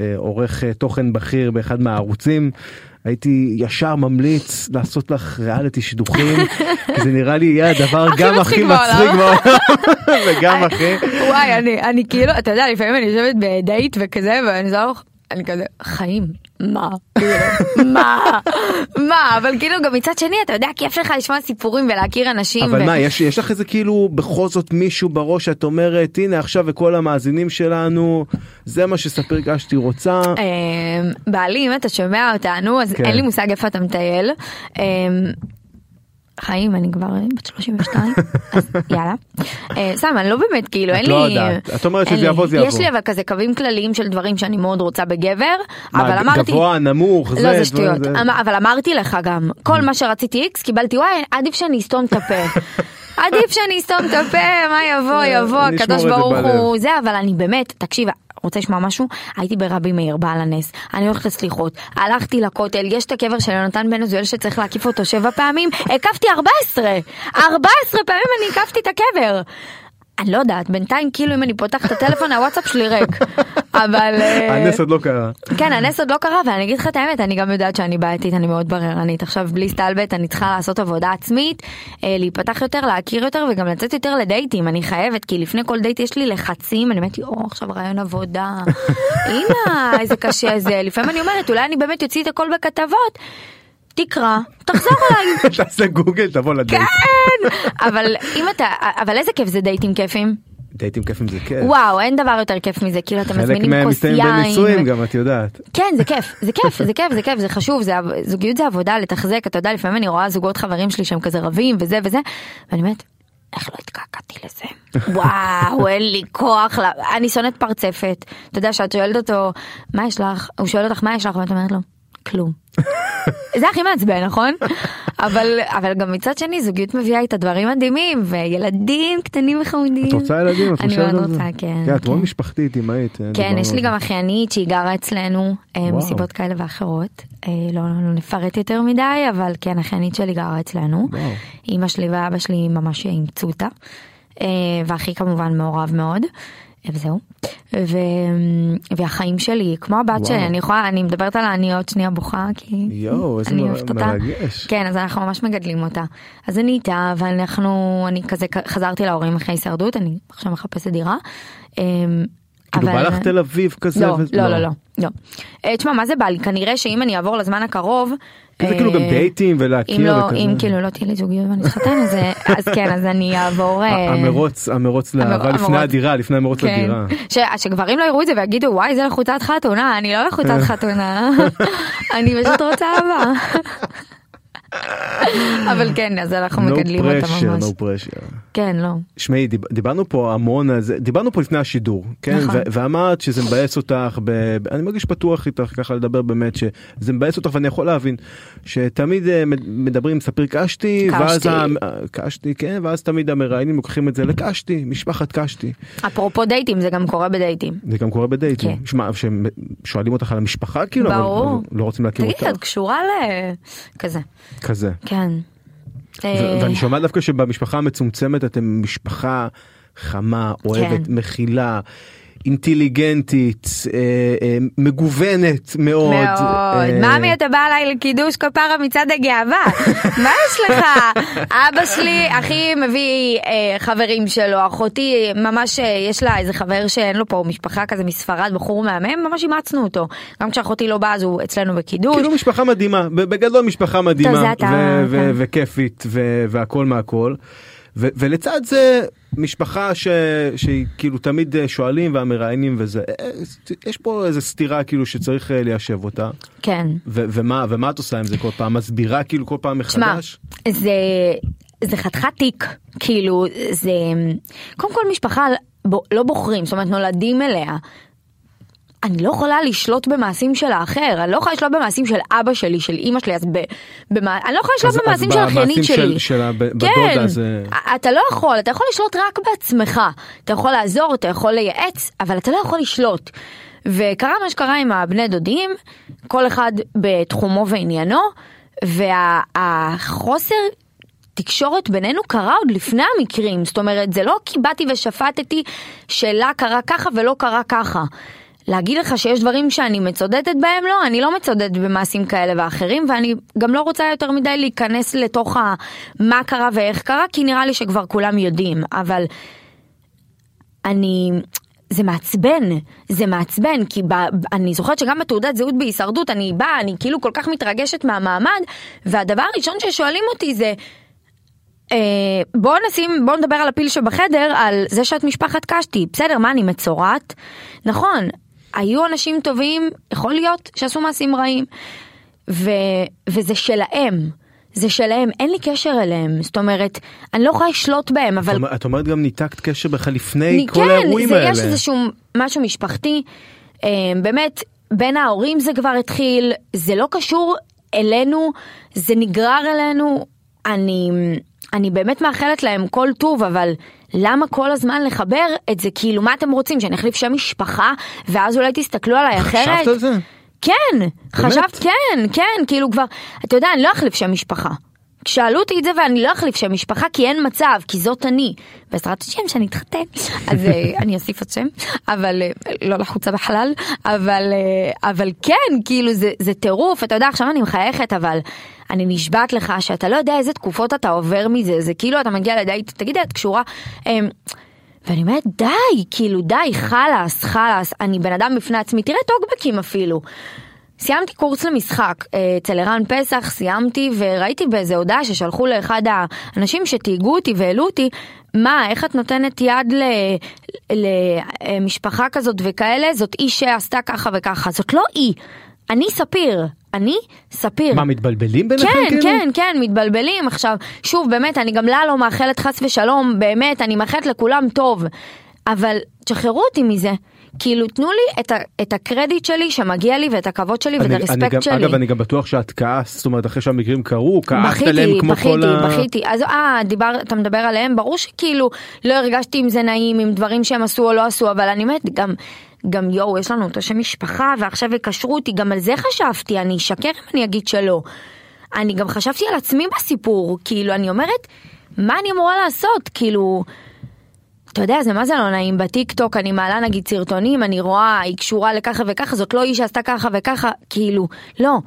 אה, עורך אה, תוכן בכיר באחד מהערוצים הייתי ישר ממליץ לעשות לך ריאליטי שידוכים כי זה נראה לי יהיה הדבר גם הכי. מצחיק בעולם וגם הכי וואי, אני כאילו, אתה יודע, לפעמים אני יושבת בדייט וכזה, ואני זוכר, אני כזה, חיים, מה? כאילו, מה? מה? אבל כאילו גם מצד שני, אתה יודע, כיף לך לשמוע סיפורים ולהכיר אנשים. אבל ו- מה יש יש לך איזה כאילו בכל זאת מישהו בראש שאת אומרת הנה עכשיו וכל המאזינים שלנו זה מה שספיר קשתי רוצה אמ, בעלי, אם אתה שומע אותנו, אז כן. אין לי מושג איפה אתה מטייל. אמ, חיים, אני כבר בת 32, אז יאללה. אה, סתם, אני לא באמת, כאילו, את אין לא לי... יודעת. את אומרת שזה. יבוא, זה יש יבוא. לי אבל כזה קווים כלליים של דברים שאני מאוד רוצה בגבר, אבל אמרתי... גבוה נמוך זה לא, זה שטויות. אמר- אבל אמרתי לך גם, כל מה שרציתי איקס, קיבלתי וואי, עדיף שאני אסתום את הפה. עדיף שאני אסתום את הפה, מה יבוא, יבוא, אני הקדוש את ברוך הוא. זה, אבל אני באמת, תקשיב, רוצה לשמוע משהו? הייתי ברבי מאיר, בעל הנס, אני הולכת לסליחות, הלכתי לכותל, יש את הקבר של יונתן בן עזואל שצריך להקיף אותו שבע פעמים, הקפתי 14! 14 פעמים אני הקפתי את הקבר! אני לא יודעת, בינתיים כאילו אם אני פותחת את הטלפון הוואטסאפ שלי ריק, אבל... אה, הנס עוד לא קרה. כן, הנס עוד לא קרה, ואני אגיד לך את האמת, אני גם יודעת שאני בעייתית, אני מאוד בררנית. עכשיו, בלי סטלבט, אני צריכה לעשות עבודה עצמית, אה, להיפתח יותר, להכיר יותר, וגם לצאת יותר לדייטים. אני חייבת, כי לפני כל דייט יש לי לחצים, אני אומרת, או, עכשיו רעיון עבודה. הנה, איזה קשה זה. לפעמים אני אומרת, אולי אני באמת אוציא את הכל בכתבות. תקרא, תחזור אליי. תעשה גוגל תבוא לדייט. כן! אבל אם אתה, אבל איזה כיף זה דייטים כיפים. דייטים כיפים זה כיף. וואו, אין דבר יותר כיף מזה, כאילו אתם חלק מזמינים מהם כוס מסתיים יין. בנישואים גם את יודעת. כן זה כיף זה כיף זה כיף זה כיף זה חשוב זה זוגיות זה עבודה לתחזק אתה יודע לפעמים אני רואה זוגות חברים שלי שהם כזה רבים וזה וזה ואני אומרת. איך לא התקעקעתי לזה וואו אין לי כוח לה- אני שונאת פרצפת אתה יודע שאת שואלת אותו מה יש לך הוא שואל אותך מה יש לך ואת אומרת לו כלום. זה הכי מעצבן נכון אבל אבל גם מצד שני זוגיות מביאה איתה דברים מדהימים וילדים קטנים וחמודים. את רוצה ילדים? את אני חושבת מאוד על זה? רוצה כן. כן, את מאוד כן. משפחתית אמהית. אה, כן, יש לי. גם אחיינית שהיא גרה אצלנו אה. מסיבות כאלה ואחרות. אה, לא, לא נפרט יותר מדי, אבל כן, אחיינית שלי גרה אצלנו. אימא שלי ואבא שלי ממש אימצו אותה. ואחי כמובן מעורב מאוד. וזהו. ו... והחיים שלי, כמו הבת וואו. שלי, אני יכולה, אני מדברת עליה, אני עוד שנייה בוכה, כי איזה אני אוהבת אותה. מרגש. כן, אז אנחנו ממש מגדלים אותה. אז אני איתה, ואנחנו, אני כזה חזרתי להורים אחרי הישרדות, אני עכשיו מחפשת דירה. אה, כאילו בא אבל- לך תל אביב כזה? לא, וזה- לא, לא, לא, לא. אה, תשמע, מה זה בא לי? כנראה שאם אני אעבור לזמן הקרוב... זה כאילו גם אה, דייטים אם ולהכיר לא, וכזה. אם כאילו לא תהיה לי זוגיות ואני אתחתן, אז, אה, אז כן, אז אני אעבור... אה, המרוץ, המרוץ לאהבה. לפני הדירה, לפני המרוץ כן. לדירה. שגברים לא יראו את זה ויגידו וואי זה לחוצת חתונה אני לא לחוצת חתונה אני פשוט רוצה אהבה. אבל כן, אז אנחנו no מגדלים אותה pressure, ממש. no pressure. כן, לא. שמעי, דיב, דיברנו פה המון על זה, דיברנו פה לפני השידור, כן? נכון. ואמרת שזה מבאס אותך, אני מרגיש פתוח איתך ככה לדבר באמת, שזה מבאס אותך ואני יכול להבין, שתמיד אה, מד- מדברים ספיר קשתי, ואז, קשתי. אה, קשתי, כן, ואז תמיד המראיינים לוקחים את זה לקשתי, משפחת קשתי. אפרופו דייטים, זה גם קורה בדייטים. זה גם קורה בדייטים. כן. שמע, שואלים אותך על המשפחה כאילו, אבל- ברור. אבל לא רוצים להכיר תגידי, את אותך, קשורה ל... כזה. כן. אה, ואני שומע דווקא שבמשפחה המצומצמת אתם משפחה חמה, אוהבת, כן. מכילה, אינטליגנטית, אה, אה, מגוונת מאוד. מאוד. אה, ממי אתה בא אליי לקידוש כפרה מצעד הגאווה? מה יש לך? אבא שלי, אחי מביא חברים שלו, אחותי ממש יש לה איזה חבר שאין לו פה משפחה כזה מספרד, בחור מהמם, ממש אימצנו אותו. גם כשאחותי לא באה אז הוא אצלנו בקידוש. כאילו משפחה מדהימה, בגדול משפחה מדהימה. וכיפית, והכל מהכל. ו- ולצד זה משפחה ש- שהיא כאילו תמיד אה, שואלים והמראיינים וזה, אה, יש פה איזה סתירה כאילו שצריך אה, ליישב אותה. כן. ו- ומה ומה את עושה עם זה כל פעם מסבירה כאילו כל פעם מחדש. זה, זה חתיכת תיק, כאילו, זה, קודם כל משפחה ב- לא בוחרים, זאת אומרת נולדים אליה. אני לא יכולה לשלוט במעשים של האחר, אני לא יכולה לשלוט במעשים של אבא שלי, של אימא שלי, אז ב, במה, אני לא יכולה לשלוט אז- אז במעשים של במעשים האחיינית של- שלי. של הב- כן, בדודה זה- אתה לא יכול, אתה יכול לשלוט רק בעצמך, אתה יכול לעזור, אתה יכול לייעץ, אבל אתה לא יכול לשלוט. וקרה מה שקרה עם הבני דודים, כל אחד בתחומו ועניינו, והחוסר תקשורת בינינו קרה עוד לפני המקרים, זאת אומרת זה לא כי באתי ושפטתי שלה קרה ככה ולא קרה ככה. להגיד לך שיש דברים שאני מצודדת בהם? לא, אני לא מצודדת במעשים כאלה ואחרים, ואני גם לא רוצה יותר מדי להיכנס לתוך ה... מה קרה ואיך קרה, כי נראה לי שכבר כולם יודעים, אבל אני... זה מעצבן, זה מעצבן, כי ב, אני זוכרת שגם בתעודת זהות בהישרדות אני באה, אני כאילו כל כך מתרגשת מהמעמד, והדבר הראשון ששואלים אותי זה, אה, בוא נשים, בוא נדבר על הפיל שבחדר, על זה שאת משפחת קשתי, בסדר, מה אני מצורעת? נכון, היו אנשים טובים, יכול להיות שעשו מעשים רעים, ו, וזה שלהם. זה שלהם, אין לי קשר אליהם, זאת אומרת, אני לא יכולה לשלוט בהם, אבל את אומר- את אומרת גם ניתקת קשר בכלל לפני כל האירועים זה, האלה. יש איזשהו משהו משפחתי, אה, באמת, בין ההורים זה כבר התחיל, זה לא קשור אלינו, זה נגרר אלינו, אני, אני באמת מאחלת להם כל טוב, אבל למה כל הזמן לחבר את זה, כאילו, מה אתם רוצים, שאני אחליף שם משפחה, ואז אולי תסתכלו עליי אחרת? חשבת על זה? כן, חשבת, כן, כן, כאילו כבר, אתה יודע, אני לא אחליף שם משפחה. שאלו אותי את זה ואני לא אחליף שם משפחה כי אין מצב, כי זאת אני. בעזרת השם שאני אתחתן, אז אה, אני אוסיף עוד שם, אבל אה, לא לחוצה בחלל, אבל, אה, אבל כן, כאילו זה, זה טירוף, אתה יודע, עכשיו אני מחייכת, אבל אני נשבעת לך שאתה לא יודע איזה תקופות אתה עובר מזה, זה כאילו אתה מגיע לדייט, תגידי, את קשורה? אמ, ואני אומרת, די, כאילו, די, חלאס, חלאס, אני בן אדם בפני עצמי, תראה טוקבקים אפילו. סיימתי קורס למשחק אה, אצל ערן פסח, סיימתי וראיתי באיזה הודעה ששלחו לאחד האנשים שתהיגו אותי והעלו אותי, מה, איך את נותנת יד למשפחה כזאת וכאלה, זאת היא שעשתה ככה וככה, זאת לא היא, אני ספיר, אני ספיר. מה מתבלבלים ביניכם כן, כאילו? כן, כן, מתבלבלים. עכשיו, שוב, באמת, אני גם לה לא מאחלת חס ושלום, באמת, אני מאחלת לכולם טוב. אבל תשחררו אותי מזה. כאילו, תנו לי את, ה- את הקרדיט שלי שמגיע לי ואת הכבוד שלי ואת אני- אני הרספקט גם- שלי. אגב אני גם בטוח שאת כעסת, זאת אומרת אחרי שהמקרים קרו, כעסת עליהם בכיתי, כמו בכיתי, כל ה... בכיתי. אז אה, דיבר, אתה מדבר עליהם, ברור שכאילו לא הרגשתי עם זה נעים, עם דברים שהם עשו או לא עשו, אבל אני אומרת, גם, גם יואו, יש לנו אותו שם משפחה, ועכשיו יקשרו אותי, גם על זה חשבתי, אני אשקר אם אני אגיד שלא. אני גם חשבתי על עצמי בסיפור, כאילו, אני אומרת, מה אני אמורה לעשות? כאילו... אתה יודע, זה מה זה לא נעים, בטיק טוק אני מעלה נגיד סרטונים, אני רואה, היא קשורה לככה וככה, זאת לא היא שעשתה ככה וככה, כאילו, לא.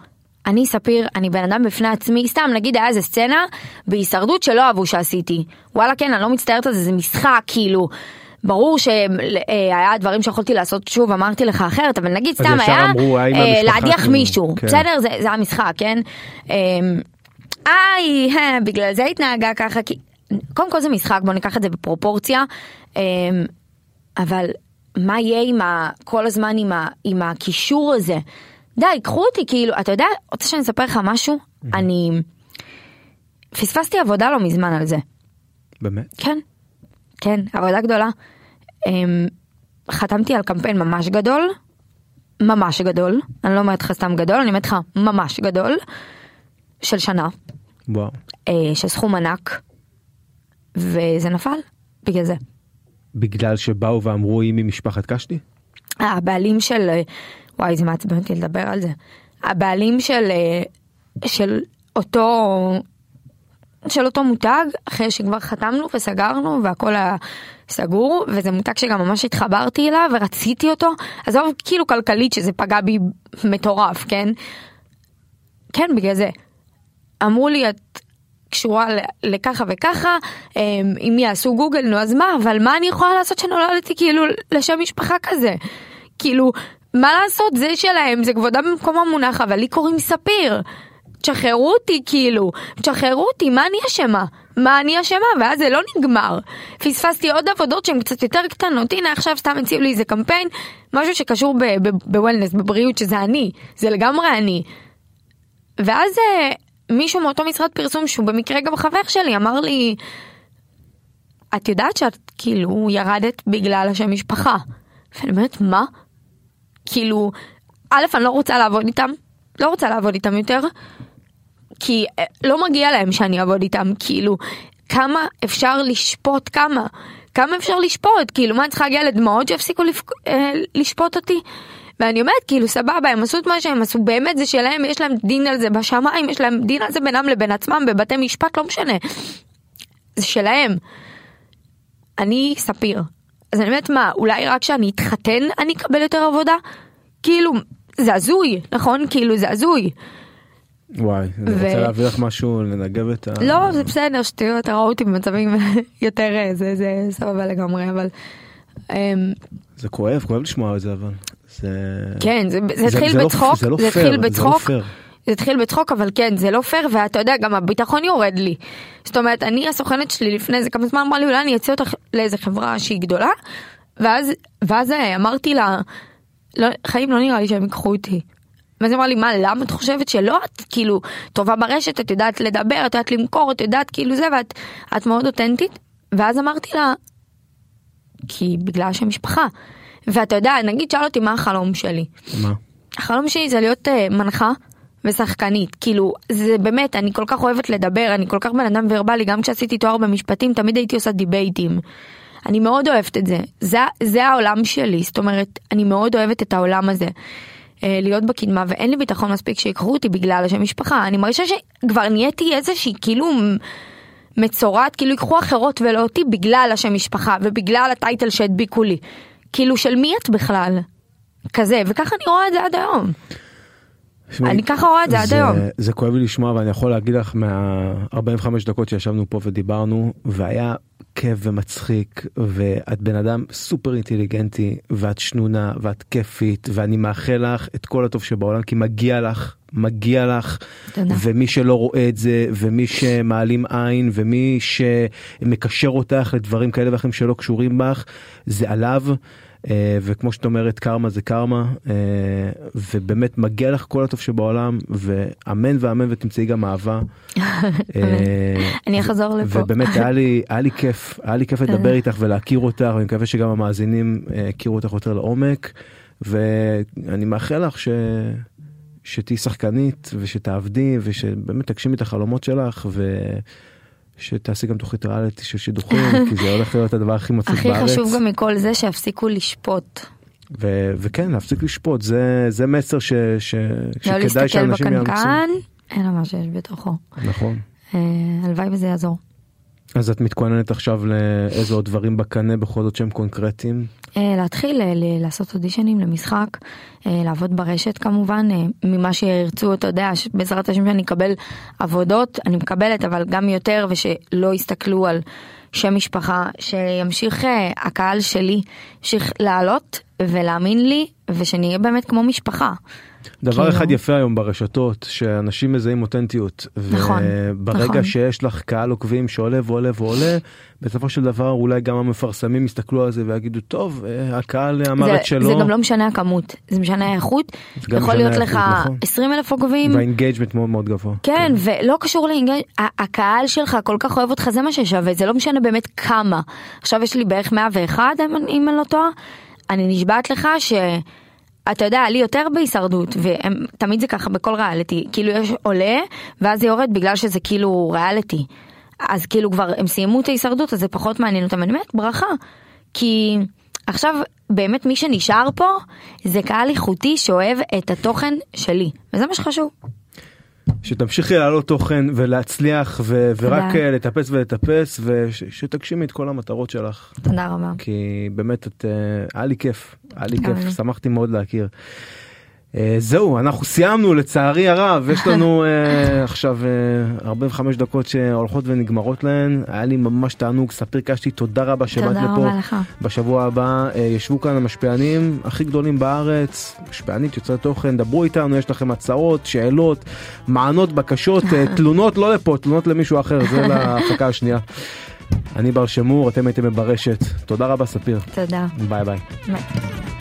אני ספיר, אני בן אדם בפני עצמי, סתם נגיד היה איזה סצנה בהישרדות שלא אהבו שעשיתי. וואלה כן, אני לא מצטערת על זה, זה משחק, כאילו. ברור שהיה דברים שיכולתי לעשות, שוב אמרתי לך אחרת, אבל נגיד סתם היה אמרו, "האם אה, להדיח שלנו?" מישהו, כן. בסדר? זה, זה המשחק, כן? אמ, איי, אה, בגלל זה התנהגה ככה, כי קודם כל זה משחק, בוא ניקח את זה בפרופורציה, אמ, אבל מה יהיה עם ה, כל הזמן עם, ה, עם הקישור הזה? די, קחו אותי, כאילו, אתה יודע, רוצה שאני אספר לך משהו? אני, פספסתי עבודה לא מזמן על זה. באמת? כן, כן, עבודה גדולה. אמ, חתמתי על קמפיין ממש גדול, ממש גדול, אני לא אומרת לך סתם גדול, אני אומרת לך ממש גדול, של שנה, וואו. אה, של סכום ענק, וזה נפל בגלל זה. בגלל שבאו ואמרו היא ממשפחת קשתי? הבעלים של, אה, וואי זה מעצבן אותי לדבר על זה, הבעלים של, אה, של אותו, של אותו מותג, אחרי שכבר חתמנו וסגרנו והכל היה סגור, וזה מותג שגם ממש התחברתי אליו ורציתי אותו, עזוב כאילו כלכלית שזה פגע בי מטורף, כן? כן, בגלל זה. אמרו לי את קשורה לככה וככה, אמ, אם יעשו גוגל נו אז מה, אבל מה אני יכולה לעשות שנולדתי כאילו לשם משפחה כזה? כאילו, מה לעשות זה שלהם, זה כבודה במקום המונח, אבל לי קוראים ספיר. תשחררו אותי כאילו, תשחררו אותי, מה אני אשמה? מה אני אשמה? ואז זה לא נגמר. פספסתי עוד עבודות שהן קצת יותר קטנות, הנה עכשיו סתם הציעו לי איזה קמפיין, משהו שקשור בוולנס, בבריאות, שזה אני, זה לגמרי אני. ואז אה, מישהו מאותו משרד פרסום שהוא במקרה גם חבר שלי אמר לי את יודעת שאת כאילו ירדת בגלל השם משפחה. ואני אומרת מה? כאילו א' אני לא רוצה לעבוד איתם לא רוצה לעבוד איתם יותר כי אה, לא מגיע להם שאני אעבוד איתם כאילו כמה אפשר לשפוט כמה כמה אפשר לשפוט כאילו מה אני צריכה להגיע לדמעות שיפסיקו לפק... אה, לשפוט אותי. ואני אומרת כאילו סבבה הם עשו את מה שהם עשו באמת זה שלהם יש להם דין על זה בשמיים יש להם דין על זה בינם לבין עצמם בבתי משפט לא משנה. זה שלהם. אני ספיר. אז אני אומרת מה אולי רק כשאני אתחתן אני אקבל יותר עבודה? כאילו זה הזוי נכון כאילו זה הזוי. וואי, אני ו- רוצה להביא לך משהו לנגב את ה... לא זה בסדר שטויות ראו אותי במצבים יותר אה, זה זה סבבה לגמרי אבל. אמ, זה כואב, כואב לשמוע את זה אבל. זה... כן זה זה זה- התחיל זה לא- בצחוק זה לא זה פייר, התחיל זה לא בצחוק. זה התחיל בצחוק אבל כן זה לא פייר ואתה יודע גם הביטחון יורד לי. זאת אומרת אני הסוכנת שלי לפני איזה כמה זמן אמרה לי אולי אני אצא אותך לאיזה חברה שהיא גדולה ואז ואז אה, אמרתי לה לא, חיים לא נראה לי שהם ייקחו אותי. ואז היא אמרה לי מה למה את חושבת שלא את כאילו טובה ברשת את יודעת לדבר את יודעת למכור את יודעת כאילו זה ואת את מאוד אותנטית ואז אמרתי לה כי בגלל שם משפחה. ואתה יודע נגיד שאל אותי מה החלום שלי מה? החלום שלי זה להיות uh, מנחה ושחקנית כאילו זה באמת אני כל כך אוהבת לדבר אני כל כך בן אדם ורבלי גם כשעשיתי תואר במשפטים תמיד הייתי עושה דיבייטים. אני מאוד אוהבת את זה זה זה העולם שלי זאת אומרת אני מאוד אוהבת את העולם הזה. אה, להיות בקדמה ואין לי ביטחון מספיק שיקחו אותי בגלל השם משפחה אני מרגישה שכבר נהייתי איזושהי כאילו מצורעת כאילו ייקחו אחרות ולא אותי בגלל השם משפחה ובגלל הטייטל שהדביקו לי. כאילו של מי את בכלל? כזה וככה אני רואה את זה עד היום. תשמעי, אני ככה רואה את זה עד היום. זה כואב לי לשמוע ואני יכול להגיד לך מה-45 דקות שישבנו פה ודיברנו והיה כיף ומצחיק ואת בן אדם סופר אינטליגנטי ואת שנונה ואת כיפית ואני מאחל לך את כל הטוב שבעולם כי מגיע לך מגיע לך תודה. ומי שלא רואה את זה ומי שמעלים עין ומי שמקשר אותך לדברים כאלה ואחרים שלא קשורים בך זה עליו. אה, וכמו שאת אומרת קרמה זה קרמה אה, ובאמת מגיע לך כל הטוב שבעולם ואמן ואמן ותמצאי גם אהבה. אה, אני אחזור לפה. ובאמת היה לי היה לי כיף היה לי כיף לדבר איתך ולהכיר אותך ואני מקווה שגם המאזינים הכירו אותך יותר לעומק ואני מאחל לך ש... שתהיי שחקנית ושתעבדי ושבאמת תגשימי את החלומות שלך ושתעשי גם תוכנית ריאליטי של שידוכים כי זה הולך להיות הדבר הכי מצחיק הכי בארץ. חשוב גם מכל זה שיפסיקו לשפוט. ו- וכן להפסיק לשפוט זה זה מסר ש- ש- לא שכדאי להסתכל שאנשים יאמצו. בקנקן, אלא מה שיש בתוכו. נכון. אה, הלוואי וזה יעזור. אז את מתכוננת עכשיו לאיזה עוד דברים בקנה בכל זאת שהם קונקרטיים. אה, להתחיל אה, לעשות אודישנים למשחק, אה, לעבוד ברשת כמובן, ממה שירצו, אתה יודע, בעזרת השם שאני אקבל עבודות, אני מקבלת, אבל גם יותר, ושלא יסתכלו על שם משפחה, שימשיך הקהל שלי, ימשיך לעלות ולהאמין לי, ושנהיה באמת כמו משפחה. דבר כאילו- אחד יפה היום ברשתות שאנשים מזהים אותנטיות נכון, וברגע נכון. שיש לך קהל עוקבים שעולה ועולה ועולה בסופו של דבר אולי גם המפרסמים יסתכלו על זה ויגידו טוב אה, הקהל אמר זה, את שלו זה גם לא משנה הכמות, זה משנה האיכות. זה יכול להיות לך נכון. 20 אלף עוקבים, והאינגייג'מנט מאוד מאוד גבוה. כן, ולא קשור לאינגייג', ה- הקהל שלך כל כך אוהב אותך, זה מה ששווה, זה לא משנה באמת כמה. עכשיו יש לי בערך 101, אם, אני- אם אני לא טועה, אני נשבעת לך ש... אתה יודע, לי יותר בהישרדות, ותמיד זה ככה בכל ריאליטי, כאילו יש עולה, ואז זה יורד בגלל שזה כאילו ריאליטי. אז כאילו כבר הם סיימו את ההישרדות, אז זה פחות מעניין אותם, אני אומרת, ברכה. כי עכשיו באמת מי שנשאר פה זה קהל איכותי שאוהב את התוכן שלי, וזה מה שחשוב. שתמשיכי לעלות תוכן ולהצליח ו- ורק. אה, לטפס ולטפס ושתגשימי את כל המטרות שלך תודה רבה. כי באמת את אה, היה לי כיף היה לי כיף. שמחתי מאוד להכיר. אה, זהו אנחנו סיימנו לצערי הרב יש לנו אה, עכשיו אה, 45 דקות שהולכות ונגמרות להן היה לי ממש תענוג ספיר קשתי תודה רבה שבאת תודה לפה רבה לך. בשבוע הבא אה, ישבו כאן המשפיענים הכי גדולים בארץ משפיענית יוצרי תוכן דברו איתנו יש לכם הצעות שאלות מענות בקשות אה, תלונות לא לפה תלונות למישהו אחר זה להפקה השנייה. אני בר שמור אתם הייתם ברשת תודה רבה ספיר תודה. ביי ביי. ביי.